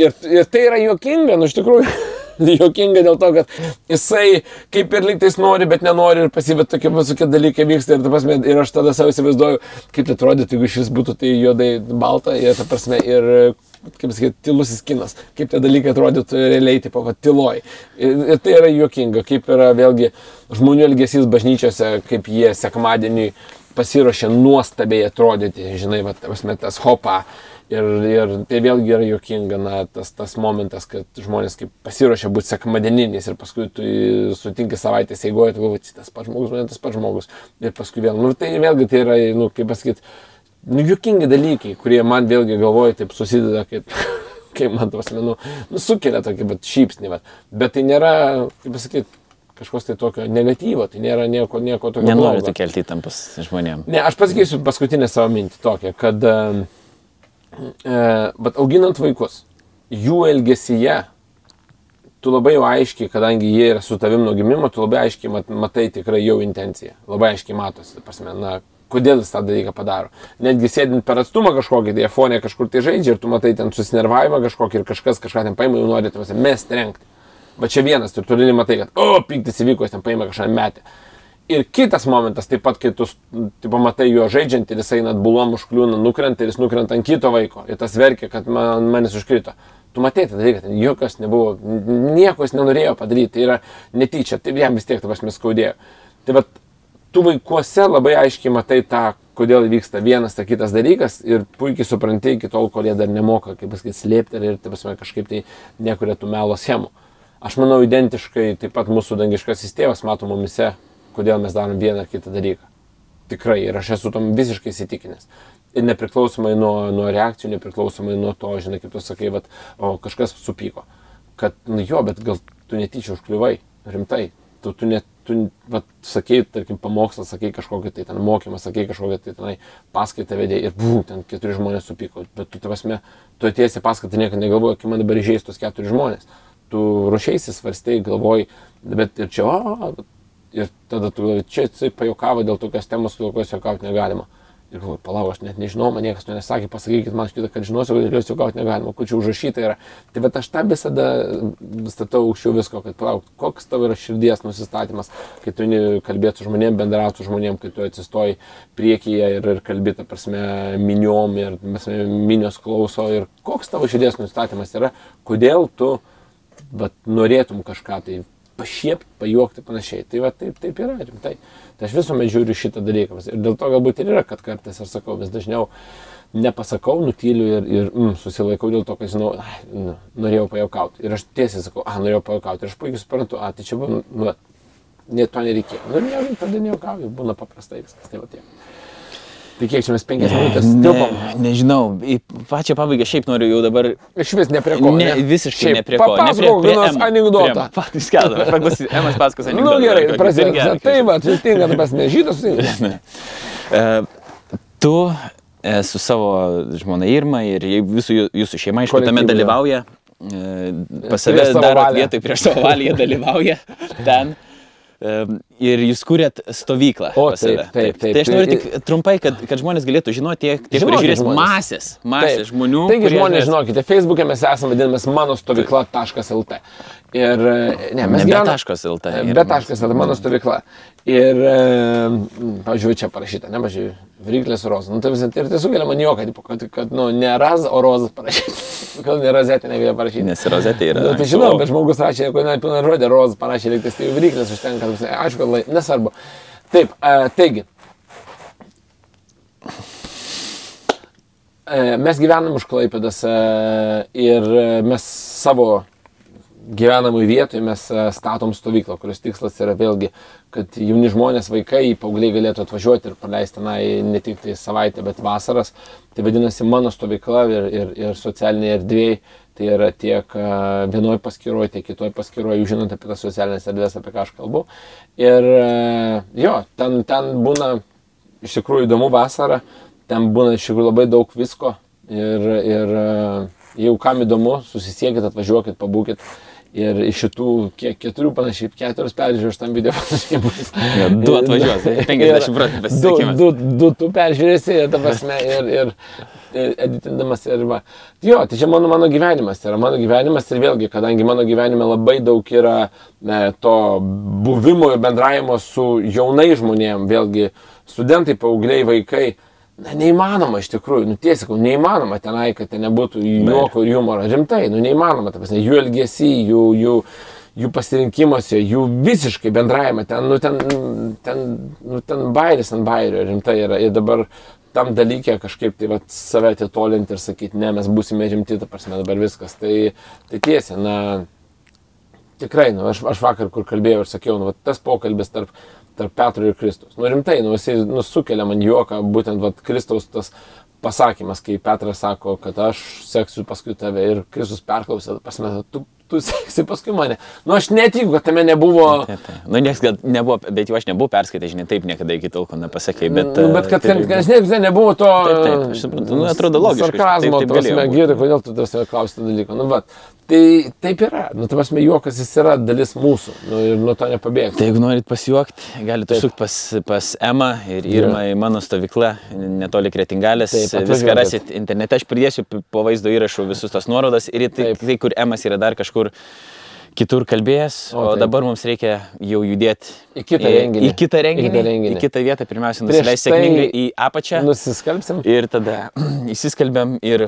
ir, ir tai yra juokinga, nu, iš tikrųjų. Jokinga dėl to, kad jisai kaip ir liktais nori, bet nenori ir pasibet tokie visokie dalykai vyksta ir, prasme, ir aš tada savo įsivaizduoju, kaip tai atrodytų, jeigu šis būtų tai juodai balta ir, ta prasme, ir, kaip sakyti, tylusis kinas, kaip tie dalykai atrodytų realiai, tipo, va, tyloj. Ir, ir tai yra juokinga, kaip yra vėlgi žmonių elgesys bažnyčiose, kaip jie sekmadienį pasiruošia nuostabiai atrodyti, žinai, va, tas hopa. Ir, ir tai vėlgi yra juokinga, na, tas, tas momentas, kad žmonės kaip pasiruošia būti sekmadieniniais ir paskui tu sutinki savaitės eigoje, tu galvoji, tas pats žmogus, man tas pats žmogus. Ir paskui vėl, nu, tai vėlgi tai yra, nu, kaip pasakyti, nu, juokingi dalykai, kurie man vėlgi galvoje taip susideda, kaip, kaip man tos, nu, nu, sukelia tokį, bet šypsnį, bet, bet tai nėra, kaip pasakyti, kažkoks tai tokio negatyvo, tai nėra nieko, nieko tokio. Nenoriu tu kelti įtampas žmonėm. Ne, aš pasakysiu paskutinę savo mintį tokią, kad uh, bet auginant vaikus, jų elgesyje, tu labai jau aiškiai, kadangi jie yra su tavim nuo gimimo, tu labai aiškiai mat, matai tikrai jau intenciją. Labai aiškiai matosi, prasme, na, kodėl jis tą dalyką padaro. Netgi sėdint per atstumą kažkokį, tai fonė kažkur tai žaidžia ir tu matai ten susinervavimą kažkokį ir kažkas kažką ten paima, jau nori tavęs mes trenkti. Va čia vienas, tu turi matai, kad, o, piktis įvyko, jis ten paima kažką metę. Ir kitas momentas, taip pat, kai tu taip, pamatai jo žaidžiant ir jisai net bulom užkliūna, nukrenta ir jis nukrenta ant kito vaiko ir tas verkia, kad man, manis užkrito. tu tą dalyką, ten jokios nebuvo, nieko jis nenorėjo padaryti, tai yra netyčia, tai jam vis tiek, tu prasme, skaudėjo. Tai va, tu vaikuose labai aiškiai matai tą, kodėl vyksta vienas ar kitas dalykas ir puikiai supranti iki tol, kol jie dar nemoka, kaip pasakyti, slėpti ir, tai prasme, kažkaip tai nekuria tų melo schemų. Aš manau, identiškai taip pat mūsų dangiškasis tėvas mato mumise, kodėl mes darom vieną ar kitą dalyką. Tikrai, ir aš esu tam visiškai įsitikinęs. Ir nepriklausomai nuo, nuo reakcijų, nepriklausomai nuo to, žinai, kaip tu sakai, vat, o kažkas supyko. Kad, nu jo, bet gal tu netyčia užkliuvai, rimtai. Tu, tu net, tu, vat, sakei, tarkim, pamokslą, sakei kažkokį tai ten mokymą, sakei kažkokią tai tenai paskaitą vedė ir bum, ten keturi žmonės supyko. Bet tu, tavasme, tu atėjęs į paskaitą niekada negalvoji, kaip man dabar išėjus tos keturi žmonės. Tu ruošiaisi, svarstai, galvoji, bet ir čia, o, ir tada tu galvoji, čia jisai pajokavo dėl tokios temos, dėl kurios juokauti negalima. Ir galvoju, palauk, aš net nežinau, man niekas to nesakė, pasakykit man šitą, kad žinosiu, kad jos juokauti negalima, kur čia užrašyta yra. Tai bet aš tą visada statau aukščiau visko, kad palauk, koks tavo yra širdies nusistatymas, kai tu eini kalbėti su žmonėm, bendrauti su žmonėm, kai tu atsistoji priekyje ir, ir kalbėti, prasme, miniom ir prasme, minios klauso ir koks tavo širdies nusistatymas yra, kodėl tu vat, norėtum kažką tai pašiepti, pajuokti panašiai. Tai va taip, taip yra rimtai. Tai aš visuomet žiūriu šitą dalyką. Ir dėl to galbūt ir yra, kad kartais aš sakau vis dažniau nepasakau, nutyliu ir, ir mm, susilaikau dėl to, kad žinau, ai, nu, norėjau pajaukauti. Ir aš tiesiai sakau, ah, norėjau pajaukauti. Ir aš puikiai suprantu, ah, tai čia buvo, nu, net to nereikėjo. Nu, ir ne, tada nejaukauju, būna paprastai viskas. Tai va tiek. Tai kiek čia mes penkias minutės? Ne, nežinau, į pačią pabaigą šiaip noriu jau dabar. Iš vis ne prie ko. Ne, visiškai Šiaip ne prie ko. Ne prie papasakok vienos anekdotą. Patys kalbame, paklausys, Emas pasakos Na anekdotą. nu, gerai, dirgelį Tai va, vis tinka, tas nežydas. tai- E, Tu e, su savo žmona Irma ir visų jūsų šeima, aišku, tame dalyvauja. e, Pas save darot vietoj prieš savo valią, jie dalyvauja ten. Ir jūs kūrėt stovyklą. O, save. taip, taip, taip. Tai aš noriu Tai- tik trumpai, kad, kad žmonės galėtų žinoti, tie, tie kurie žiūrės žmonės. masės, masės Taip. žmonių. Taigi žmonės, žiūrės- žinokite, Facebook'e mes esame vadinamas mano stovykla.lt. Ir, e, ne, mes Ne be gyvename- taškas LT, E, yra Be taškas, tada mano stovykla. Ir, e, pažiūrėjau, čia parašyta, ne, pažiūrėjau, Vyriklės rozas. Nu, tai vis ir tai sukelia man juoką, kad, kad, nu, ne raz, o rozas parašyti. Kodėl ne razetė negalėjo parašyti? Nes rozetė yra. Na, tai žinau, bet žmogus rašė, kodėl net pilną žodį rozas parašė, reikės tai vyriklės užtenka, aišku, kad lai, nesvarbu. Taip, e, taigi. E, mes gyvenam už Klaipėdas e, ir mes savo gyvenamui vietoj mes statom stovyklą, kurios tikslas yra vėlgi, kad jauni žmonės, vaikai, paaugliai galėtų atvažiuoti ir praleisti tenai ne tik tai savaitę, bet vasaras. Tai vadinasi mano stovykla ir, ir, ir socialiniai erdvėjai. Tai yra tiek vienoje paskyroje, tiek kitoje paskyroje, jūs žinote apie tas socialinės erdvės, apie ką aš kalbu. Ir jo, ten, ten būna iš tikrųjų įdomu vasara, ten būna iš tikrųjų labai daug visko. Ir, ir jeigu kam įdomu, susisiekit, atvažiuokit, pabūkit. Ir iš šitų, kiek keturių panašiai, keturios peržiūros tam video panašiai bus. Jo, du atvažiuos, 50 procentų Du, pasisekimas. du, du tu peržiūrėsi, ta prasme, ir, ir, ir editindamas ir va. Jo, tai čia mano, mano gyvenimas, tai yra mano gyvenimas ir vėlgi, kadangi mano gyvenime labai daug yra ne, to buvimo ir bendravimo su jaunai žmonėm, vėlgi studentai, paaugliai, vaikai. Na, neįmanoma iš tikrųjų, nu tiesiog, neįmanoma tenai, kad ten nebūtų juoko ir humoro. Rimtai, nu neįmanoma, ta prasme, jų elgesy, jų, jų, jų pasirinkimuose, jų visiškai bendravime, ten, nu, ten, ten, nu, ten bairis ant bairio, rimtai yra. Ir dabar tam dalykė kažkaip tai vat, save atitolinti ir sakyti, ne, mes būsime rimti, ta prasme, dabar viskas. Tai, tai tiesa, na, tikrai, nu, aš, aš vakar, kur kalbėjau ir sakiau, nu, vat, tas pokalbis tarp, tarp Petro ir Kristaus. Nu, rimtai, nu, jisai nu, sukelia man juoką, būtent vat, Kristaus tas pasakymas, kai Petras sako, kad aš seksiu paskui tave ir Kristus perklausė, pasme, tu, tu seksi paskui mane. Nu, aš netikiu, kad tame nebuvo... Tai, tai. Nu, nieks gal nebuvo, bet jau aš nebuvau perskaitęs, žinai, taip niekada iki tol, kol nepasakėjai, bet... nu, bet kad, tai- kad, kad ne, visai nebuvo to... Taip, taip, aš suprantu. Nu, atrodo logiška, Sarkazmo, taip- taip būt. gėda, kodėl tu tas klausti dalyko. Nu, bet, tai taip yra. Nu, tai prasme, juokas jis yra dalis mūsų. Nu, ir nuo to nepabėgti. Tai jeigu norit pasijuokti, galite užsukti pas, pas Emą ir Irmą į mano stovyklą, netoli Kretingalės. Taip, Viską rasit internete, aš pridėsiu po vaizdo įrašų visus tos nuorodas ir į tai, tai, kur Emas yra dar kažkur kitur kalbėjęs, o, O, taip. dabar mums reikia jau judėti Į kitą renginį. Į kitą renginį. Į kitą renginį. Į kitą vietą. Pirmiausia, Prieš nusileis tai sėkmingai į apačią. Nusiskalbsim. Ir tada įsiskelbėm ir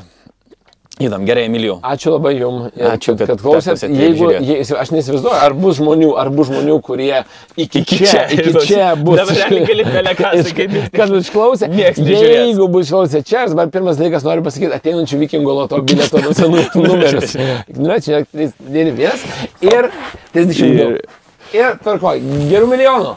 Įdam, gerai, Emilijau. Ačiū labai jums, Ačiū, kad, kad- klausėt. Jeigu, žiūrėt. je, aš neįsivaizduoju, ar bus žmonių, ar bus žmonių, kurie iki, čia, iki čia bus. dabar gali sakyti. Kad išklausė. Jeigu bus išklausę čia, aš dabar pirmas dalykas noriu pasakyti, ateinančių vikingų loto bilieto senų numerius. Nu, čia 91 ir 32. Ir- Ir tvarko, gerų milijonų.